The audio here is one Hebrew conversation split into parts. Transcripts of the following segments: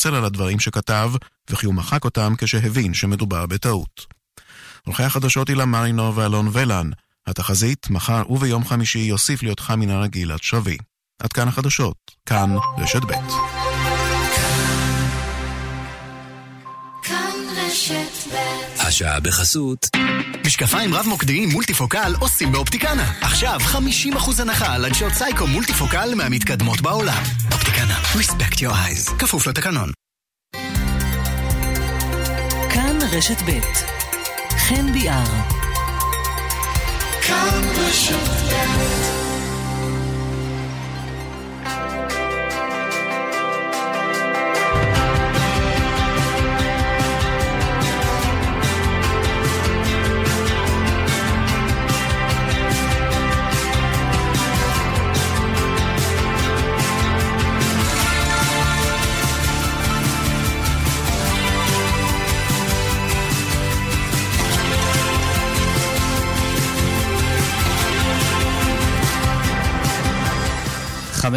התנצל על הדברים שכתב, וכי הוא מחק אותם כשהבין שמדובר בטעות. עורכי החדשות אילן מרינו ואלון ולן, התחזית, מחר וביום חמישי יוסיף להיות חם מן הרגיל עד שבי. עד כאן החדשות, כאן רשת ב'. השעה בחסות משקפיים רב-מוקדיים מולטיפוקל עושים באופטיקנה. עכשיו 50% הנחה על עדשות סייקו מולטיפוקל מהמתקדמות בעולם. אופטיקנה, respect your eyes. כפוף לתקנון. כאן רשת ב' חן ביאר. כאן רשת ב'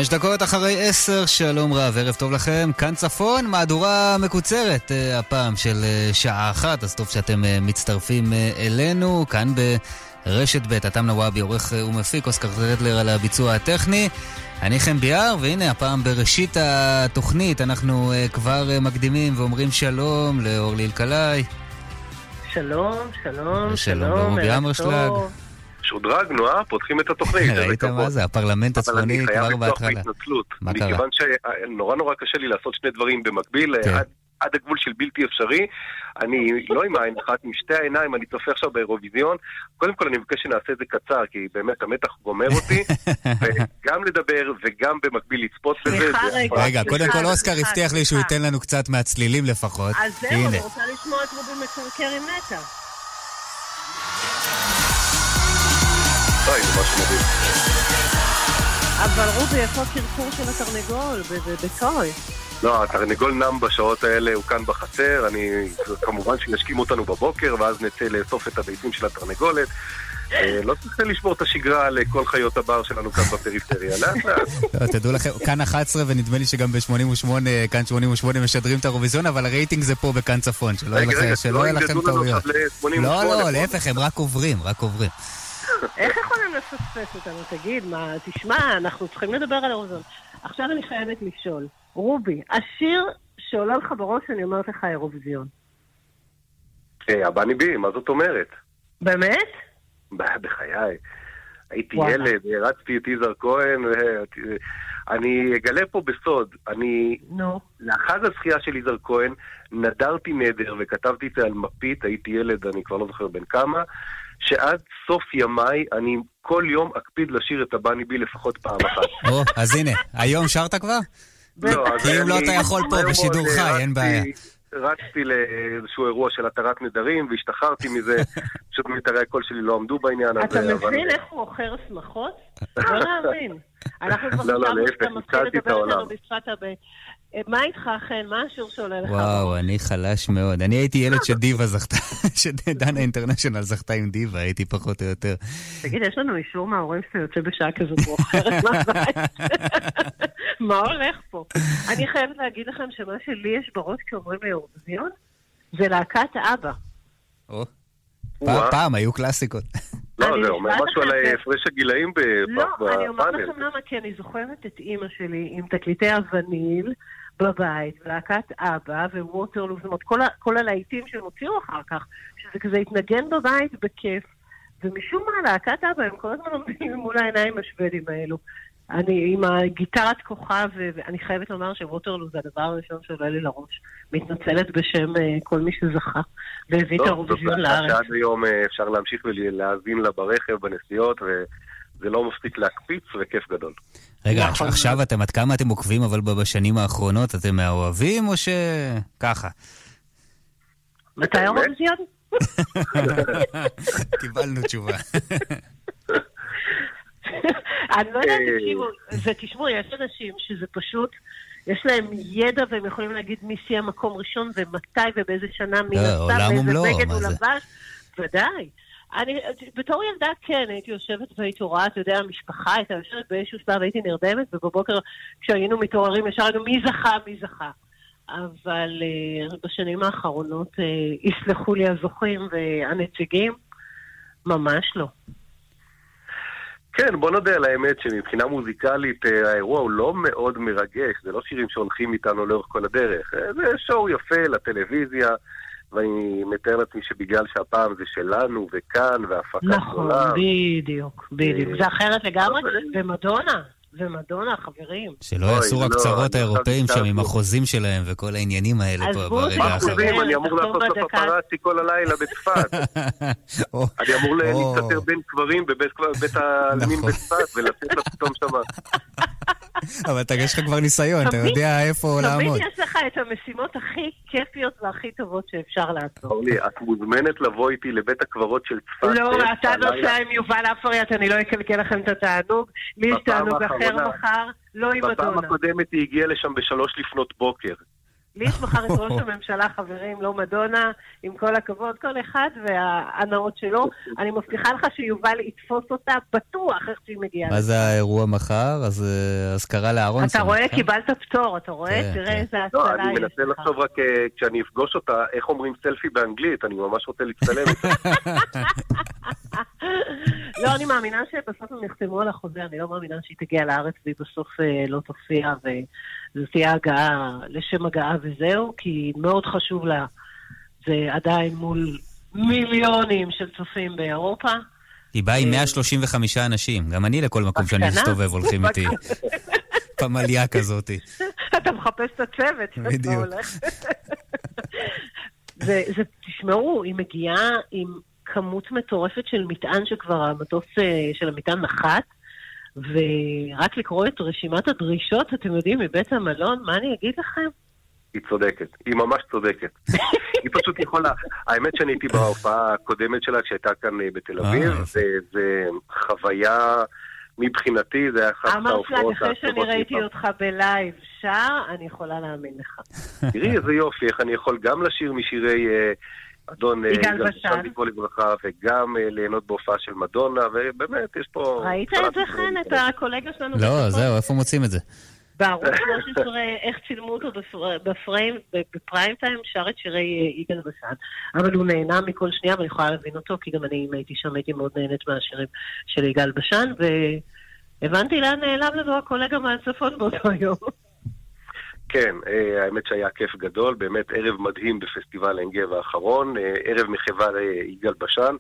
חמש דקות אחרי עשר, שלום רב, ערב טוב לכם. כאן צפון, מהדורה מקוצרת uh, הפעם של uh, שעה אחת, אז טוב שאתם uh, מצטרפים אלינו. כאן ברשת ב', אתם נוואבי, עורך ומפיק, אוסקר רדלר על הביצוע הטכני. אני חן ביאר, והנה הפעם בראשית התוכנית אנחנו כבר מקדימים ואומרים שלום לאורלי אלקלעי. שלום, שלום, שלום, ערב טוב. שודרגנו, אה? פותחים את התוכנית. ראית מה זה? הפרלמנט הצפוני כבר בהתחלה. אבל אני חייב. מה קרה? מכיוון שנורא נורא קשה לי לעשות שני דברים במקביל. כן. עד הגבול של בלתי אפשרי. אני לא עם העין אחת, עם שתי העיניים, אני צופה עכשיו באירוויזיון. קודם כל אני מבקש שנעשה את זה קצר, כי באמת המתח גומר אותי. וגם לדבר וגם במקביל לצפות בזה. רגע, קודם כל אוסקר הבטיח לי שהוא ייתן לנו קצת מהצלילים לפחות. אז זהו, אני רוצה לשמוע את רובי מקרקר עם נטע. אוי, זה משהו מדהים. אבל רובי, איפה הקרקור של התרנגול? בצוי. לא, התרנגול נם בשעות האלה, הוא כאן בחצר, אני, כמובן שישכים אותנו בבוקר, ואז נצא לאסוף את הביצים של התרנגולת. אה, לא צריך לשבור את השגרה לכל חיות הבר שלנו כאן בפריפריה, לאט לאט. לא, תדעו לכם, כאן 11 ונדמה לי שגם ב-88, כאן 88 משדרים את האירוויזיון, אבל הרייטינג זה פה בכאן צפון, שלא יהיה לכם טעויות. לא, לא, להפך, הם רק עוברים, רק עוברים. איך יכולים לפספס אותנו? תגיד, מה, תשמע, אנחנו צריכים לדבר על אירוויזיון. עכשיו אני חייבת לשאול, רובי, השיר שעולה לך בראש, אני אומרת לך אירוויזיון. אה, הבני בי, מה זאת אומרת? באמת? בחיי. הייתי ילד, הרצתי את יזהר כהן, אני אגלה פה בסוד, אני... נו. לאחר הזכייה של יזהר כהן, נדרתי נדר וכתבתי את זה על מפית, הייתי ילד, אני כבר לא זוכר בן כמה, שעד סוף ימיי אני כל יום אקפיד לשיר את הבני בי לפחות פעם אחת. או, אז הנה, היום שרת כבר? לא, כי אם לא אתה יכול פה בשידור חי, אין בעיה. רצתי לאיזשהו אירוע של התרת נדרים והשתחררתי מזה, פשוט מיתרי הקול שלי לא עמדו בעניין הזה. אתה מבין איך הוא עוכר שמחות? לא להאמין. אנחנו כבר חשבנו שאתה מתחיל לדבר איתנו בשפת הבית. מה איתך, חן? מה השיעור שעולה לך? וואו, אני חלש מאוד. אני הייתי ילד שדיבה זכתה, שדנה אינטרנשיונל זכתה עם דיבה, הייתי פחות או יותר. תגיד, יש לנו אישור מההורים שאתה יוצא בשעה כזאת מאוחרת מהבית? מה הולך פה? אני חייבת להגיד לכם שמה שלי יש בראש כשאומרים לי אירוויזיון, זה להקת אבא. פעם היו קלאסיקות. לא, זה אומר משהו על הפרש הגילאים בפאנל. לא, אני אומר לכם למה, כי אני זוכרת את אימא שלי עם תקליטי הווניל. בבית, ולהקת אבא וווטרלו, זאת אומרת, כל, כל הלהיטים שהם הוציאו אחר כך, שזה כזה התנגן בבית בכיף. ומשום מה, להקת אבא, הם כל הזמן עומדים מול העיניים השוודים האלו. אני עם הגיטרת כוכב, ואני חייבת לומר שווטרלו זה הדבר הראשון שעולה לי לראש. מתנצלת בשם uh, כל מי שזכה, והביא את האירוויזיון לארץ. שעד היום uh, אפשר להמשיך ולהאזין לה ברכב, בנסיעות, וזה לא מפסיק להקפיץ, וכיף גדול. רגע, נכון. עכשיו אתם, עד כמה אתם עוקבים, אבל בשנים האחרונות אתם מהאוהבים, או שככה? מתי האירוויזיון? קיבלנו תשובה. אני לא יודעת, אה. תקשיבו, ותשמעו, יש אנשים שזה פשוט... יש להם ידע והם יכולים להגיד מי סיים מקום ראשון ומתי ובאיזה שנה מי לא, נסע ואיזה בגד הוא לבש. ודאי. אני, בתור ילדה כן, הייתי יושבת והייתי רואה, אתה יודע, המשפחה הייתה יושבת באיזשהו שלב, הייתי נרדמת, ובבוקר כשהיינו מתעוררים ישר היינו מי זכה, מי זכה. אבל uh, בשנים האחרונות uh, יסלחו לי הזוכים והנציגים, ממש לא. כן, בוא נודה על האמת שמבחינה מוזיקלית האירוע הוא לא מאוד מרגש, זה לא שירים שהולכים איתנו לאורך כל הדרך, זה שואו יפה לטלוויזיה. ואני מתאר לעצמי שבגלל שהפעם זה שלנו, וכאן, והפקה נכון, גדולה. נכון, בדיוק, בדיוק. זה אחרת לגמרי, ומדונה. ומדונה, חברים. שלא יעשו רק לא, צרות האירופאים שם עם החוזים שלהם וכל העניינים האלה פה ברגע האחרון. החוזים, אני אמור לעשות לו פפרצי כל הלילה בצפת. אני אמור להסתתר בין קברים בבית העלמין נכון. בצפת ולצאת לה פתאום שמה. אבל אתה, יש לך כבר ניסיון, אתה יודע איפה לעמוד. תמיד יש לך את המשימות הכי כיפיות והכי טובות שאפשר לעשות. אורלי, את מוזמנת לבוא איתי לבית הקברות של צפת. לא, אתה נוסע עם יובל אפריאט, אני לא אקלקל לכם את התענוג. לי יש תענוג אחר מחר, לא עם מדונה. בפעם הקודמת היא הגיעה לשם בשלוש לפנות בוקר. לי יש מחר את ראש הממשלה, חברים, לא מדונה, עם כל הכבוד, כל אחד וההנאות שלו. אני מבטיחה לך שיובל יתפוס אותה בטוח איך שהיא מגיעה. מה זה האירוע מחר? אז אזכרה אה, לאהרונסון. אתה רואה? קיבלת פטור, אתה רואה? כן, תראה כן. איזה הצלה יש לך. לא, אני מנסה לחשוב רק אה, כשאני אפגוש אותה, איך אומרים סלפי באנגלית, אני ממש רוצה להצטלם איתה. לא, אני מאמינה שבסוף הם יחתמו על החוזה, אני לא מאמינה שהיא תגיע לארץ והיא בסוף אה, לא תופיע. זו תהיה הגעה לשם הגעה וזהו, כי מאוד חשוב לה, זה עדיין מול מיליונים של צופים באירופה. היא באה עם 135 אה, אנשים, גם אני לכל מקום שאני מסתובב הולכים איתי. פמליה כזאת. אתה מחפש את הצוות שאתה הולך. תשמעו, היא מגיעה עם כמות מטורפת של מטען שכבר המטוס אה, של המטען נחת. ורק לקרוא את רשימת הדרישות, אתם יודעים, מבית המלון, מה אני אגיד לכם? היא צודקת, היא ממש צודקת. היא פשוט יכולה, האמת שאני הייתי בהופעה הקודמת שלה כשהייתה כאן אה, בתל אה, אביב, זה חוויה, מבחינתי זה היה אחת ההופעות אמרת לה, אחרי שאני ראיתי אותך בלייב שר, אני יכולה להאמין לך. תראי איזה יופי, איך אני יכול גם לשיר משירי... אדון אה, יגאל בשן, זכרו לברכה, וגם אה, ליהנות בהופעה של מדונה, ובאמת, יש פה... ראית את זה, חן? את הקולגה שלנו? לא, זהו, איפה מוצאים את זה? בערוץ 13, איך צילמו אותו בפריים, בפריים טיים, שר את שירי אה, יגאל בשן. אבל הוא נהנה מכל שנייה, ואני יכולה להבין אותו, כי גם אני, אם הייתי שם, הייתי מאוד נהנית מהשירים של יגאל בשן, והבנתי לאן נעלם לנו הקולגה מהצפון באותו יום. כן, אה, האמת שהיה כיף גדול, באמת ערב מדהים בפסטיבל עין גב האחרון, אה, ערב מחווה ליגאל בשן,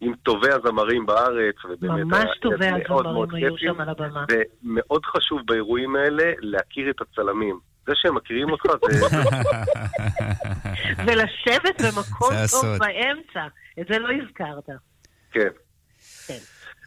עם טובי הזמרים בארץ, ובאמת ממש טובי הזמרים היו שם על הבמה. ומאוד חשוב באירועים האלה להכיר את הצלמים. זה שהם מכירים אותך זה... ולשבת במקום טוב באמצע, את זה לא הזכרת. כן.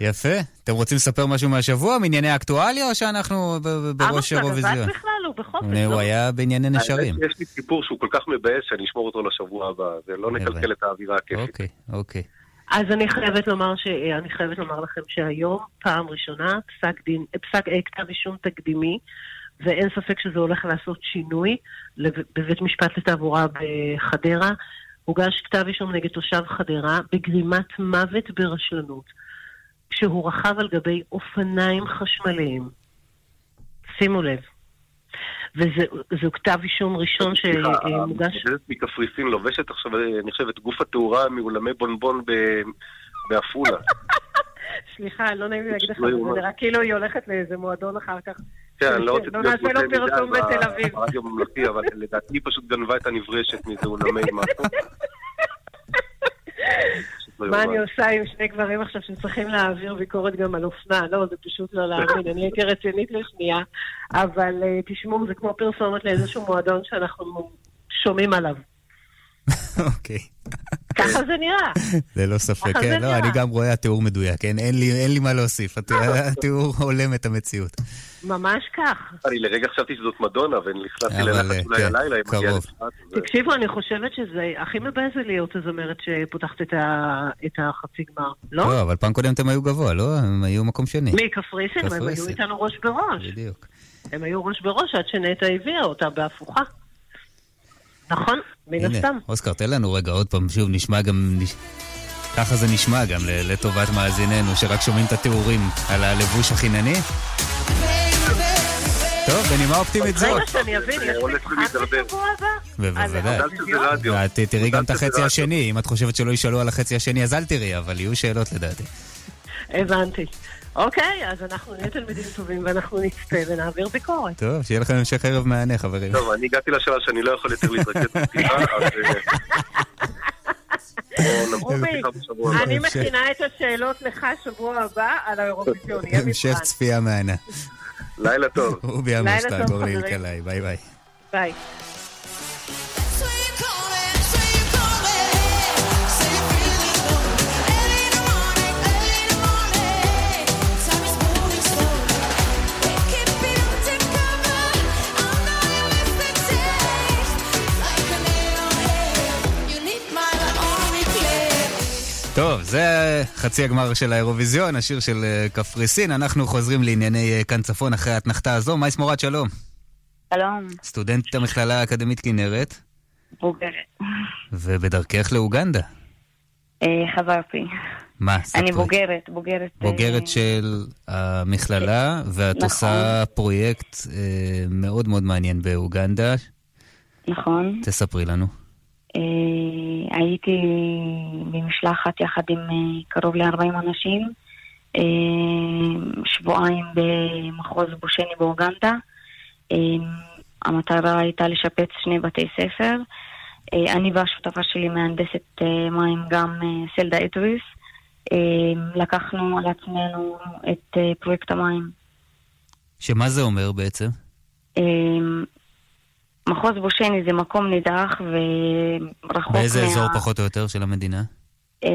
יפה. אתם רוצים לספר משהו מהשבוע, מענייני אקטואליה, או שאנחנו בראש האירוויזיון? עמוס בכלל, הוא בחופש. הוא היה בענייני נשרים. יש לי סיפור שהוא כל כך מבאס שאני אשמור אותו לשבוע הבא, ולא נקלקל את האווירה הכיפית. אוקיי, אוקיי. אז אני חייבת לומר, ש... אני חייבת לומר לכם שהיום, פעם ראשונה, פסק, דין, פסק אה, כתב אישום תקדימי, ואין ספק שזה הולך לעשות שינוי בבית משפט לתעבורה בחדרה. הוגש כתב אישום נגד תושב חדרה בגרימת מוות ברשלנות. כשהוא רכב על גבי אופניים חשמליים. שימו לב. וזו כתב אישום ראשון שמוגש... סליחה, מקפריסין לובשת עכשיו, אני חושב, את גוף התאורה מאולמי בונבון בעפולה. סליחה, לא נעים לי להגיד לך, זה נראה כאילו היא הולכת לאיזה מועדון אחר כך. כן, לא רוצה להיות... לא נעשה לו פרסום בתל אביב. ברדיו הממלכתי, אבל לדעתי פשוט גנבה את הנברשת מאיזה אולמי משהו. מה אני עושה עם שני גברים עכשיו שצריכים להעביר ביקורת גם על אופנה? לא, זה פשוט לא להאמין. אני הייתי רצינית לשנייה, אבל אה, תשמעו, זה כמו פרסומת לאיזשהו מועדון שאנחנו שומעים עליו. אוקיי. ככה זה נראה. ללא ספק, כן. לא, אני גם רואה התיאור מדויק, כן? אין לי מה להוסיף. התיאור הולם את המציאות. ממש כך. אני לרגע חשבתי שזאת מדונה, ונכנסתי ללחץ אולי כן, הלילה, אם מגיע תקשיבו, אני חושבת שזה הכי מבאס להיות הזמרת שפותחת את החצי גמר, לא? לא, אבל פעם קודם הם היו גבוה, לא? הם היו מקום שני. מי, קפריסין? הם היו איתנו ראש בראש. בדיוק. הם היו ראש בראש עד שנטע הביאה אותה בהפוכה. נכון, מן הסתם. אוסקר, תן לנו רגע עוד פעם, שוב, נשמע גם... ככה זה נשמע גם לטובת מאזיננו, שרק שומעים את התיאורים על הלבוש החינני. טוב, בנימה אופטימית זאת. רגע שאני אבין, יש משחק בשבוע הבא? בוודאי. ואת תראי גם את החצי השני, אם את חושבת שלא ישאלו על החצי השני אז אל תראי, אבל יהיו שאלות לדעתי. הבנתי. אוקיי, אז אנחנו נהיה תלמידים טובים ואנחנו נצפה ונעביר ביקורת. טוב, שיהיה לכם המשך ערב מהנה, חברים. טוב, אני הגעתי לשאלה שאני לא יכול יותר להתרכז בפתיחה, אז... אה, רובי, אני מכינה את השאלות לך שבוע הבא על האירוויזיון. המשך צפייה מהנה. לילה טוב. רובי עמוס, תעבור לאלקלעי, ביי ביי. ביי. טוב, זה חצי הגמר של האירוויזיון, השיר של אה, קפריסין. אנחנו חוזרים לענייני אה, כאן צפון אחרי האתנחתה הזו. מייס מורד, שלום. שלום. סטודנט המכללה האקדמית כנרת. בוגרת. ובדרכך לאוגנדה. אה, חזרתי. מה? אני בוגרת, בוגרת... בוגרת של המכללה, ואת נכון. עושה פרויקט מאוד מאוד מעניין באוגנדה. נכון. תספרי לנו. אה, הייתי במשלחת יחד עם אה, קרוב ל-40 אנשים, אה, שבועיים במחוז בושני באוגנדה. המטרה הייתה לשפץ שני בתי ספר. אני והשותפה שלי, מהנדסת מים, גם סלדה אדריס, לקחנו על עצמנו את פרויקט המים. שמה זה אומר בעצם? מחוז בושני זה מקום נידח ורחוק מה... באיזה אזור פחות או יותר של המדינה? אה,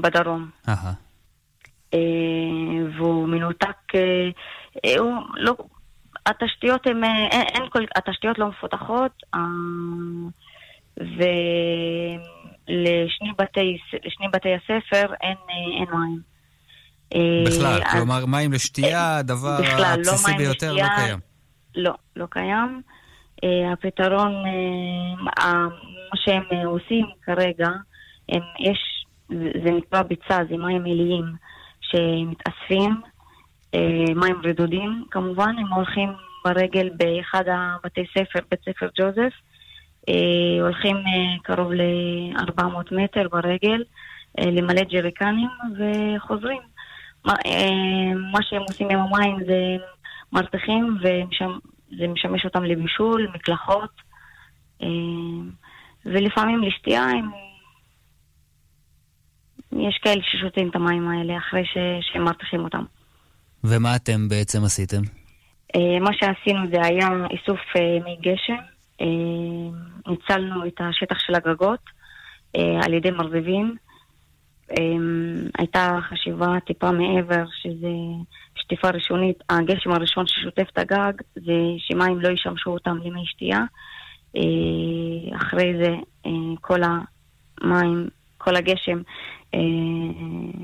בדרום. אהה. אה, והוא מנותק, אה, הוא לא... התשתיות הן, אין, אין כל, התשתיות לא מפותחות, ולשני בתי, בתי הספר אין, אין מים. בכלל, כלומר מים לשתייה, הדבר הבסיסי לא ביותר, לשתייה, לא קיים. לא, לא קיים. אה, הפתרון, אה, מה שהם אה, עושים כרגע, הם, יש, זה נקרא ביצה, זה מים עיליים שמתאספים, מים רדודים כמובן, הם הולכים ברגל באחד הבתי ספר, בית ספר ג'וזף, הולכים קרוב ל-400 מטר ברגל, למלא ג'ריקנים וחוזרים. מה, שהם עושים עם המים זה מרתיחים ומשם זה משמש אותם לבישול, מקלחות, אה, ולפעמים לשתייה הם... יש כאלה ששותים את המים האלה אחרי ש... שהם מרתיחים אותם. ומה אתם בעצם עשיתם? אה, מה שעשינו זה היה איסוף אה, מי גשם. ניצלנו את השטח של הגגות על ידי מרבבים. הייתה חשיבה טיפה מעבר, שזה שטיפה ראשונית, הגשם הראשון ששוטף את הגג זה שמים לא ישמשו אותם למי שתייה. אה, אחרי זה אה, כל המים, כל הגשם אה,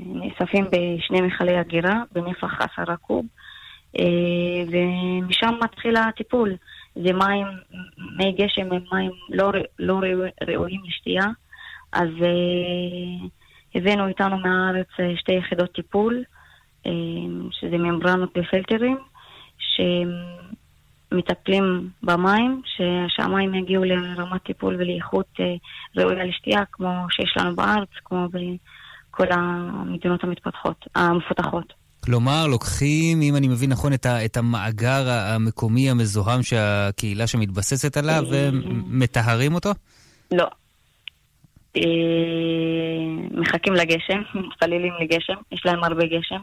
נאספים בשני מכלי אגירה בנפח עשרה קוב, ומשם מתחיל הטיפול. זה מים, מי גשם הם מים לא, לא ראויים לשתייה, אז הבאנו איתנו מהארץ שתי יחידות טיפול. אמ, שזה ממברנות בפלטרים, שמטפלים במים, שהמים יגיעו לרמת טיפול ולאיכות אה, ראויה לשתייה, כמו שיש לנו בארץ, כמו בכל המדינות המתפתחות, המפותחות. כלומר, לוקחים, אם אני מבין נכון, את, ה, את המאגר המקומי המזוהם שהקהילה שמתבססת עליו אה, ומטהרים אותו? לא. אה, מחכים לגשם, מתפללים לגשם, יש להם הרבה גשם.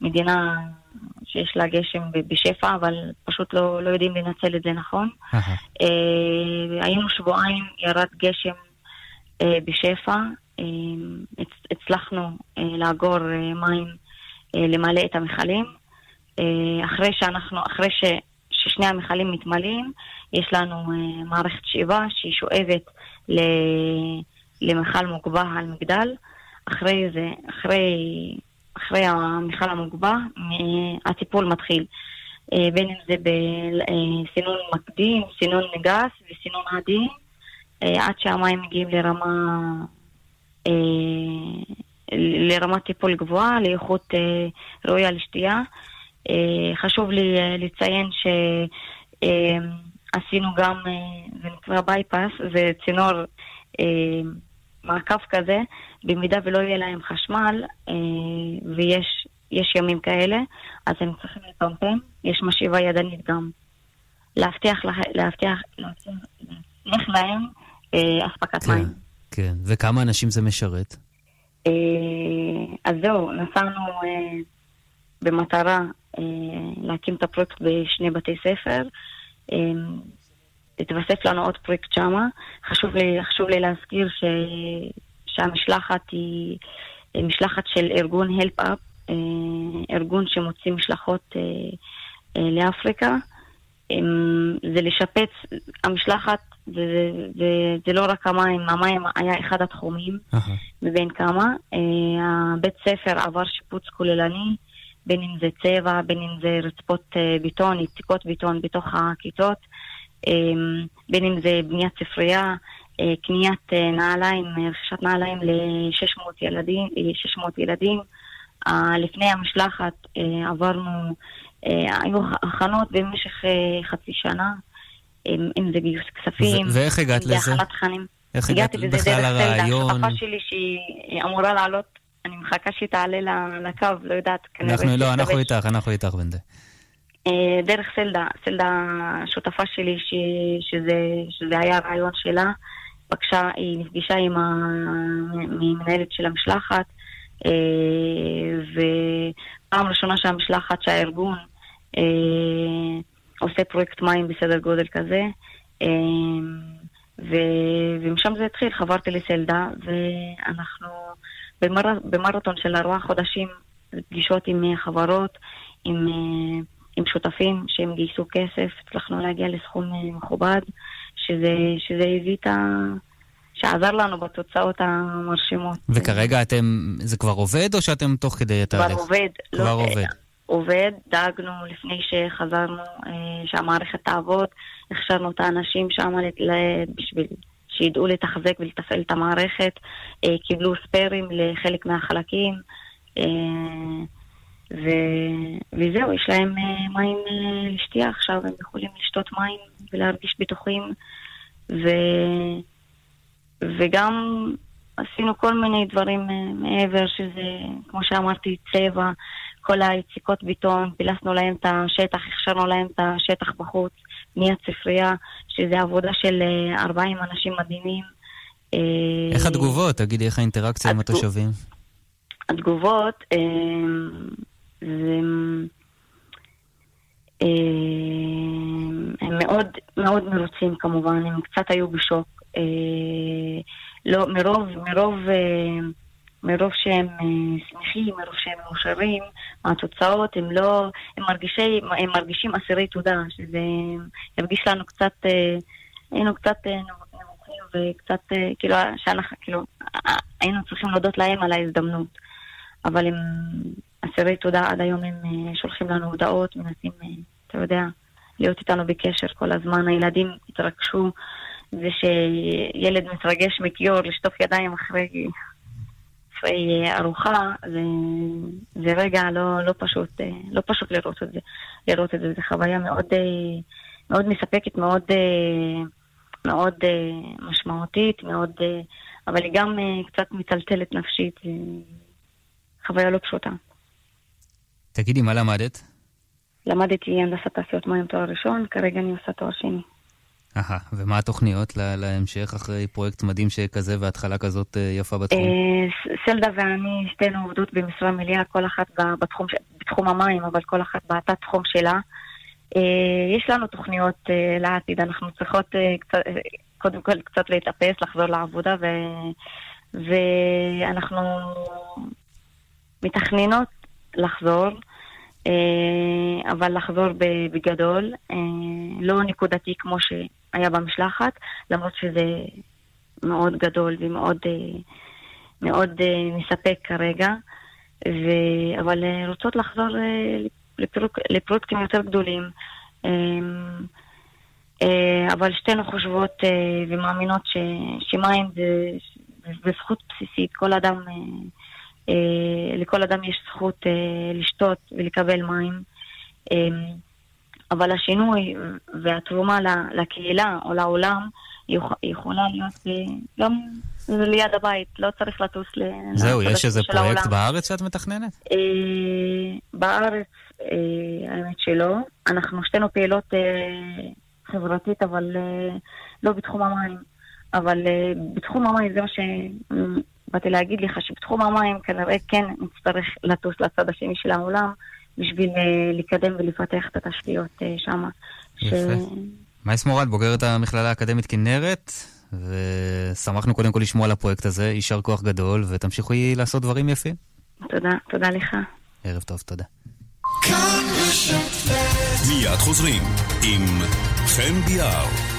מדינה שיש לה גשם בשפע, אבל פשוט לא, לא יודעים לנצל את זה נכון. אה, היינו שבועיים, ירד גשם אה, בשפע, הצלחנו לאגור מים, למלא את המכלים. אחרי שאנחנו, אחרי ש, ששני המכלים מתמלאים, יש לנו מערכת שאיבה שהיא שואבת ל, למכל מוגבה על מגדל. אחרי זה, אחרי אחרי המכל המוגבה, הטיפול מתחיל. אה, בין אם זה בסינון מקדים, סינון גס וסינון עדין, אה, עד שהמים מגיעים לרמה, אה, לרמת טיפול גבוהה, לאיכות ראויה לשתייה. חשוב לי לציין שעשינו גם, זה נקרא בייפס, זה צינור מעקף כזה, במידה ולא יהיה להם חשמל, ויש יש ימים כאלה, אז הם צריכים לפמפם, יש משיבה ידנית גם. להבטיח, להבטיח, להבטיח להם אה, אספקת כן, מים. כן, וכמה אנשים זה משרת? אה, אז זהו, נסענו אה, במטרה אה, להקים את הפרויקט בשני בתי ספר. אה, התווסף לנו עוד פרויקט שמה. חשוב לי, חשוב לי להזכיר ש, שהמשלחת היא משלחת של ארגון Help Up, אה, ארגון שמוציא משלחות אה, אה, לאפריקה. זה לשפץ, המשלחת זה, זה, זה לא רק המים, המים היה אחד התחומים uh-huh. מבין כמה. הבית ספר עבר שיפוץ כוללני, בין אם זה צבע, בין אם זה רצפות ביטון, יציקות ביטון בתוך הכיתות, בין אם זה בניית ספרייה, קניית נעליים, רכישת נעליים ל-600 ילדים, 600 ילדים. לפני המשלחת אה, עברנו, אה, היו הכנות במשך אה, חצי שנה, אם זה גיוס כספים, ואיך הגעת לזה? איך הגעת בכלל לרעיון? בזה שלי שהיא אמורה לעלות, אני מחכה שהיא תעלה לקו, לא יודעת. אנחנו לא, אנחנו איתך, אנחנו איתך בנדה. דרך סלדה, סלדה שותפה שלי, ש, שזה, שזה היה הרעיון שלה, בבקשה, היא נפגשה עם המנהלת של המשלחת, אה, ופעם ראשונה שהמשלחת שהארגון אה, עושה פרויקט מים בסדר גודל כזה. אה, ו- ומשם זה התחיל, חברתי לסלדה, ואנחנו במר... במרתון של ארבעה חודשים, פגישות עם חברות, עם, עם שותפים שהם גייסו כסף, הצלחנו להגיע לסכום מכובד, שזה, שזה הביא את ה... שעזר לנו בתוצאות המרשימות. וכרגע אתם, זה כבר עובד או שאתם תוך כדי התהליך? כבר עובד. כבר לא, עובד. עובד, דאגנו לפני שחזרנו אה, שהמערכת תעבוד, הכשרנו את האנשים שם בשביל שידעו לתחזק ולתפעל את המערכת, אה, קיבלו ספיירים לחלק מהחלקים, אה, ו... וזהו, יש להם מים לשתייה עכשיו, הם יכולים לשתות מים ולהרגיש בטוחים, ו... וגם עשינו כל מיני דברים אה, מעבר, שזה, כמו שאמרתי, צבע, כל היציקות ביטון, פילסנו להם את השטח, הכשרנו להם את השטח בחוץ, בניית ספרייה, שזה עבודה של 40 אה, אנשים מדהימים. אה, איך התגובות? תגידי, איך האינטראקציה התגוב... עם התושבים? התגובות, זה... הם מאוד מאוד מרוצים כמובן, הם קצת היו בשוק. אה, לא, מרוב, מרוב, אה, מרוב שהם אה, שמחים, מרוב שהם מאושרים מהתוצאות, הם לא, הם, מרגישי, הם מרגישים אסירי תודה, שזה ירגיש לנו קצת, היינו קצת נמוכים וקצת, כאילו, שאנחנו, כאילו, היינו צריכים להודות להם על ההזדמנות. אבל הם אסירי תודה, עד היום הם שולחים לנו הודעות, מנסים, אתה יודע, להיות איתנו בקשר כל הזמן. הילדים התרגשו זה שילד מתרגש מכיור לשטוף ידיים אחרי, אחרי ארוחה, זה, זה רגע לא, לא, פשוט, לא פשוט לראות את זה. לראות את זה. זו חוויה מאוד, מאוד מספקת, מאוד, מאוד משמעותית, מאוד, אבל היא גם קצת מטלטלת נפשית. חוויה לא פשוטה. תגידי, מה למדת? למדתי הנדסת תעשיות מים תואר ראשון, כרגע אני עושה תואר שני. אהה, ומה התוכניות להמשך אחרי פרויקט מדהים שכזה והתחלה כזאת אה, יפה בתחום? אה, סלדה ואני שתינו עובדות במשרה מלאה, כל אחת בתחום, בתחום המים, אבל כל אחת בתת תחום שלה. אה, יש לנו תוכניות לעתיד, אנחנו צריכות קודם כל קצת להתאפס, לחזור לעבודה, ו... ואנחנו מתכננות לחזור. אבל לחזור בגדול, לא נקודתי כמו ש... היה במשלחת, למרות שזה מאוד גדול ומאוד אה, מאוד אה, מספק כרגע, ו... אבל אה, רוצות לחזור לפרוק... לפרויקטים יותר גדולים. אבל שתינו חושבות ומאמינות ש... שמים זה... זה זכות בסיסית. כל אדם, לכל אדם יש זכות לשתות ולקבל מים. אבל השינוי והתרומה לקהילה או לעולם יכולה להיות גם ליד הבית, לא צריך לטוס ל... זהו, יש איזה פרויקט בארץ שאת מתכננת? בארץ, האמת שלא. אנחנו שתינו פעילות חברתית, אבל לא בתחום המים. אבל בתחום המים זה מה שבאתי להגיד לך, שבתחום המים כנראה כן נצטרך לטוס לצד השני של העולם בשביל לקדם ולפתח את התשתיות שם. יפה. מייס מורד, בוגרת המכללה האקדמית כנרת, ושמחנו קודם כל לשמוע על הפרויקט הזה, יישר כוח גדול, ותמשיכו לעשות דברים יפים. תודה, תודה לך. ערב טוב, תודה. מיד חוזרים עם חן ביאר.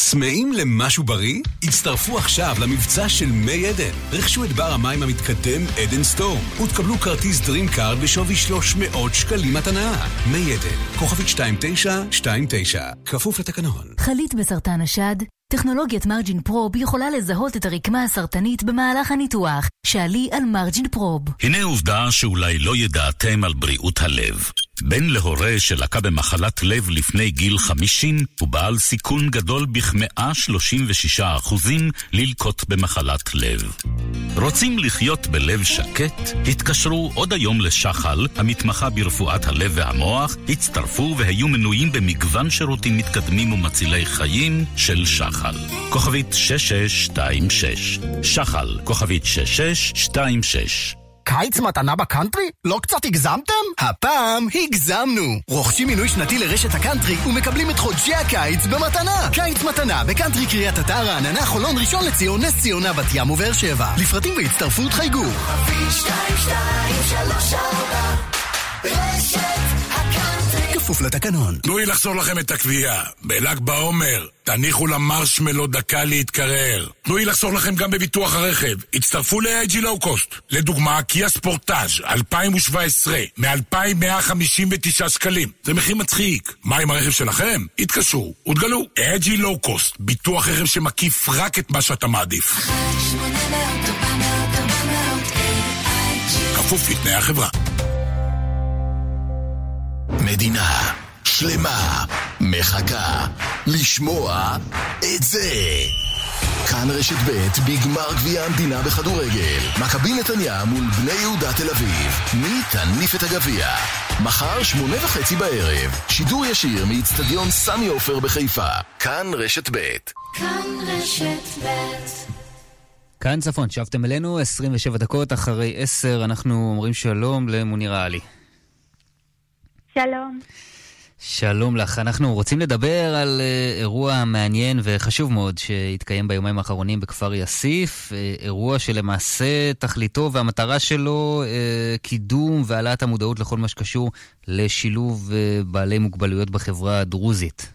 צמאים למשהו בריא? הצטרפו עכשיו למבצע של מי עדן. רכשו את בר המים המתקדם עדן סטורם, ותקבלו כרטיס Dream Card בשווי 300 שקלים מתנה. מי עדן, כוכבית 2929, כפוף לתקנון. חלית בסרטן השד? טכנולוגיית מרג'ין פרוב יכולה לזהות את הרקמה הסרטנית במהלך הניתוח. שאלי על מרג'ין פרוב. הנה עובדה שאולי לא ידעתם על בריאות הלב. בן להורה שלקה במחלת לב לפני גיל 50 הוא בעל סיכון גדול בכ-136% ללקות במחלת לב. רוצים לחיות בלב שקט? התקשרו עוד היום לשחל, המתמחה ברפואת הלב והמוח, הצטרפו והיו מנויים במגוון שירותים מתקדמים ומצילי חיים של שחל. כוכבית 6626 שחל, כוכבית 6626 קיץ מתנה בקאנטרי? לא קצת הגזמתם? הפעם הגזמנו! רוכשים מינוי שנתי לרשת הקאנטרי ומקבלים את חודשי הקיץ במתנה! קיץ מתנה בקאנטרי קריית אתא, רעננה, חולון, ראשון לציון, נס ציונה, בת ים ובאר שבע. לפרטים והצטרפות חייגו. רשת כפוף לתקנון. תנו לי לחזור לכם את הקביעה. בל"ג בעומר, תניחו למרשמלו דקה להתקרר. תנו לי לחזור לכם גם בביטוח הרכב. הצטרפו ל-AG Low Cost. לדוגמה, קיה ספורטאז' 2017, מ-2,159 שקלים. זה מחיר מצחיק. מה עם הרכב שלכם? התקשרו ותגלו. AG Low Cost, ביטוח רכב שמקיף רק את מה שאתה מעדיף. כפוף לתנאי החברה. מדינה שלמה מחכה לשמוע את זה. כאן רשת ב' בגמר גביע המדינה בכדורגל. מכבי נתניה מול בני יהודה תל אביב. מי תניף את הגביע? מחר שמונה וחצי בערב. שידור ישיר מאיצטדיון סמי עופר בחיפה. כאן רשת ב'. כאן רשת ב'. כאן צפון, שבתם אלינו 27 דקות אחרי 10, אנחנו אומרים שלום למוניר עלי. שלום. שלום לך. אנחנו רוצים לדבר על uh, אירוע מעניין וחשוב מאוד שהתקיים ביומיים האחרונים בכפר יאסיף. Uh, אירוע שלמעשה תכליתו והמטרה שלו uh, קידום והעלאת המודעות לכל מה שקשור לשילוב בעלי מוגבלויות בחברה הדרוזית.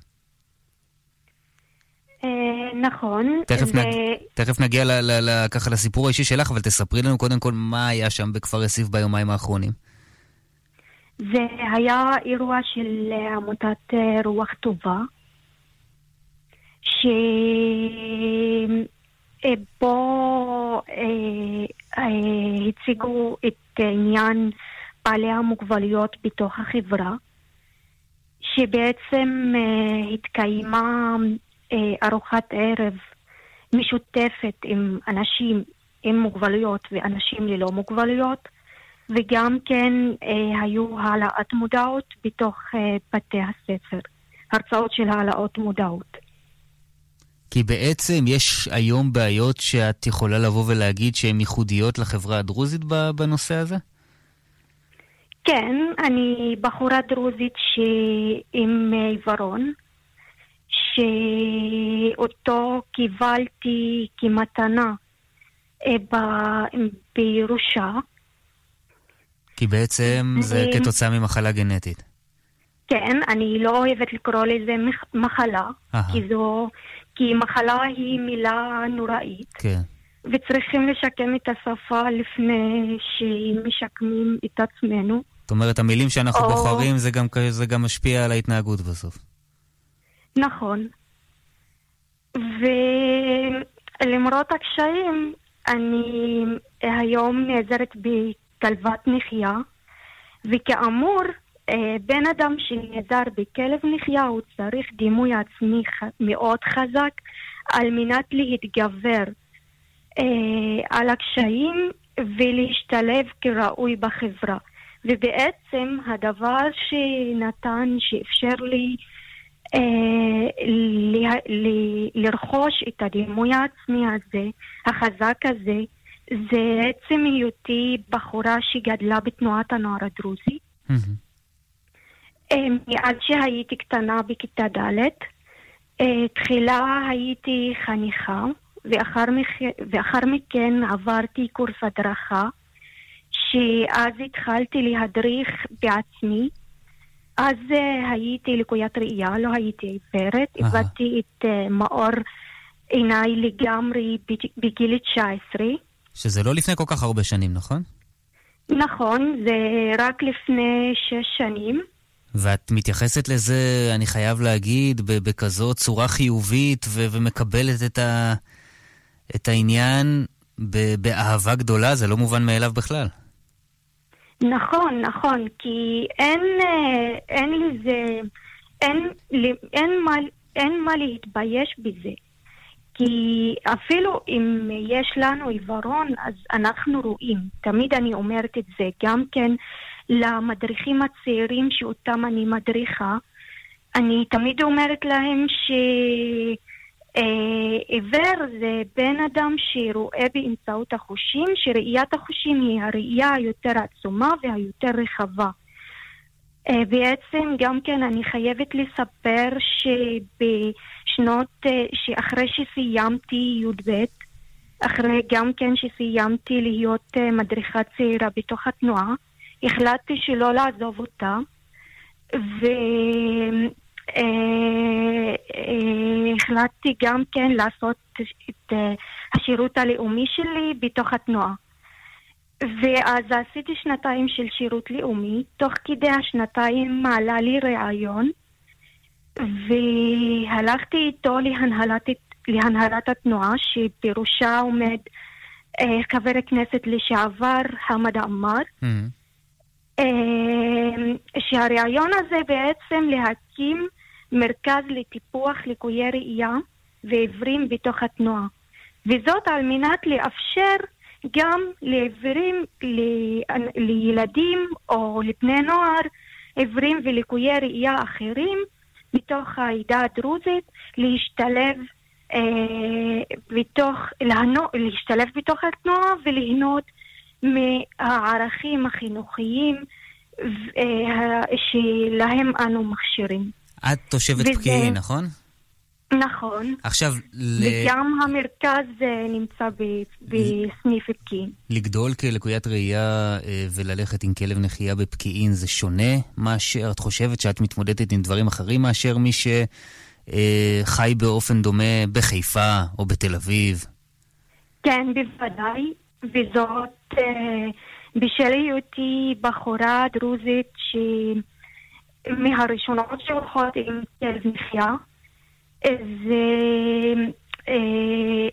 נכון. תכף, ו... נג... תכף נגיע ל, ל, ל, ככה לסיפור האישי שלך, אבל תספרי לנו קודם כל מה היה שם בכפר יאסיף ביומיים האחרונים. זה היה אירוע של אה, עמותת אה, רוח טובה, שבו אה, הציגו את עניין בעלי המוגבלויות בתוך החברה, שבעצם התקיימה ארוחת ערב משותפת עם אנשים עם מוגבלויות ואנשים ללא מוגבלויות. וגם כן אה, היו העלאת מודעות בתוך אה, בתי הספר, הרצאות של העלאות מודעות. כי בעצם יש היום בעיות שאת יכולה לבוא ולהגיד שהן ייחודיות לחברה הדרוזית בנושא הזה? כן, אני בחורה דרוזית עם עיוורון, שאותו קיבלתי כמתנה אה, בירושה. כי בעצם זה כתוצאה ממחלה גנטית. כן, אני לא אוהבת לקרוא לזה מחלה, כי זו... כי מחלה היא מילה נוראית. כן. וצריכים לשקם את השפה לפני שמשקמים את עצמנו. זאת אומרת, המילים שאנחנו או... בוחרים, זה גם, זה גם משפיע על ההתנהגות בסוף. נכון. ולמרות הקשיים, אני היום נעזרת ב... כלבת נחייה וכאמור, אה, בן אדם שנעזר בכלב נחייה הוא צריך דימוי עצמי מאוד חזק על מנת להתגבר אה, על הקשיים ולהשתלב כראוי בחברה. ובעצם הדבר שנתן, שאפשר לי אה, לרכוש את הדימוי העצמי הזה, החזק הזה, זה עצם היותי בחורה שגדלה בתנועת הנוער הדרוזי. אה, מאז שהייתי קטנה בכיתה ד', אה, תחילה הייתי חניכה, ואחר, ואחר מכן עברתי קורס הדרכה, שאז התחלתי להדריך בעצמי. אז uh, הייתי לקוית ראייה, לא הייתי עיוורת, איבדתי את מאור עיניי לגמרי בגיל 19. שזה לא לפני כל כך הרבה שנים, נכון? נכון, זה רק לפני שש שנים. ואת מתייחסת לזה, אני חייב להגיד, בכזאת צורה חיובית ו- ומקבלת את, ה- את העניין באהבה גדולה, זה לא מובן מאליו בכלל. נכון, נכון, כי אין, אה, אין לזה, אין, אין, מה, אין מה להתבייש בזה. כי אפילו אם יש לנו עיוורון, אז אנחנו רואים. תמיד אני אומרת את זה, גם כן למדריכים הצעירים שאותם אני מדריכה. אני תמיד אומרת להם ש... אה, זה בן אדם שרואה באמצעות החושים, שראיית החושים היא הראייה היותר עצומה והיותר רחבה. אה, בעצם גם כן אני חייבת לספר שבשנות, אה, שאחרי שסיימתי י"ב, אחרי גם כן שסיימתי להיות מדריכה צעירה בתוך התנועה, החלטתי שלא לעזוב אותה, ו... אה, אה, החלטתי גם כן לעשות את אה, השירות הלאומי שלי בתוך התנועה. ואז עשיתי שנתיים של שירות לאומי, תוך כדי השנתיים מעלה לי ראיון, והלכתי איתו להנהלת, להנהלת התנועה, שבראשה עומד אה, חבר הכנסת לשעבר חמד עמאר. Mm-hmm. אה, שהרעיון הזה בעצם להקים מרכז לטיפוח ליקויי ראייה ועיוורים בתוך התנועה. וזאת על מנת לאפשר גם לעיוורים, לילדים או לבני נוער עיוורים וליקויי ראייה אחרים מתוך העדה הדרוזית להשתלב אה, בתוך, להנו, להשתלב בתוך התנועה וליהנות מהערכים החינוכיים אה, שלהם אנו מכשירים. את תושבת וזה... פקיעין, נכון? נכון. עכשיו, וגם ל... המרכז אה, נמצא בסניף פקיעין. לגדול כלקוית ראייה אה, וללכת עם כלב נחייה בפקיעין זה שונה מאשר, את חושבת שאת מתמודדת עם דברים אחרים מאשר מי שחי באופן דומה בחיפה או בתל אביב? כן, בוודאי. וזאת אה, בשל היותי בחורה דרוזית שמהראשונות שהולכות עם כלב נחייה. זה... אה,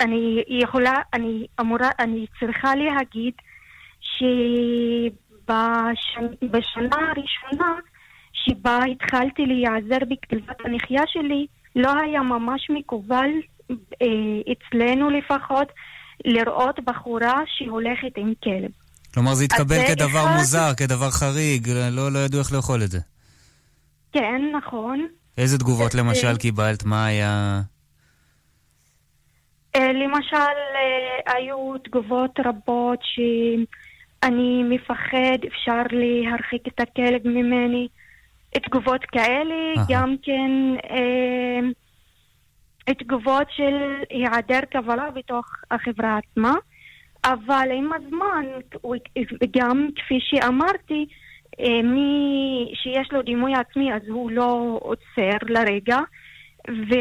אני יכולה, אני אמורה, אני צריכה להגיד שבשנה הראשונה שבה התחלתי להיעזר בכלבת הנחייה שלי, לא היה ממש מקובל, אה, אצלנו לפחות, לראות בחורה שהולכת עם כלב. כלומר, זה התקבל כדבר אחד... מוזר, כדבר חריג, לא, לא ידעו איך לאכול את זה. כן, נכון. איזה תגובות אה, למשל קיבלת? מה היה... אה, למשל, אה, היו תגובות רבות שאני מפחד, אפשר להרחיק את הכלב ממני. תגובות כאלה, גם כן... תגובות של היעדר קבלה בתוך החברה עצמה, אבל עם הזמן, גם כפי שאמרתי, אה, מי שיש לו דימוי עצמי אז הוא לא עוצר לרגע ושם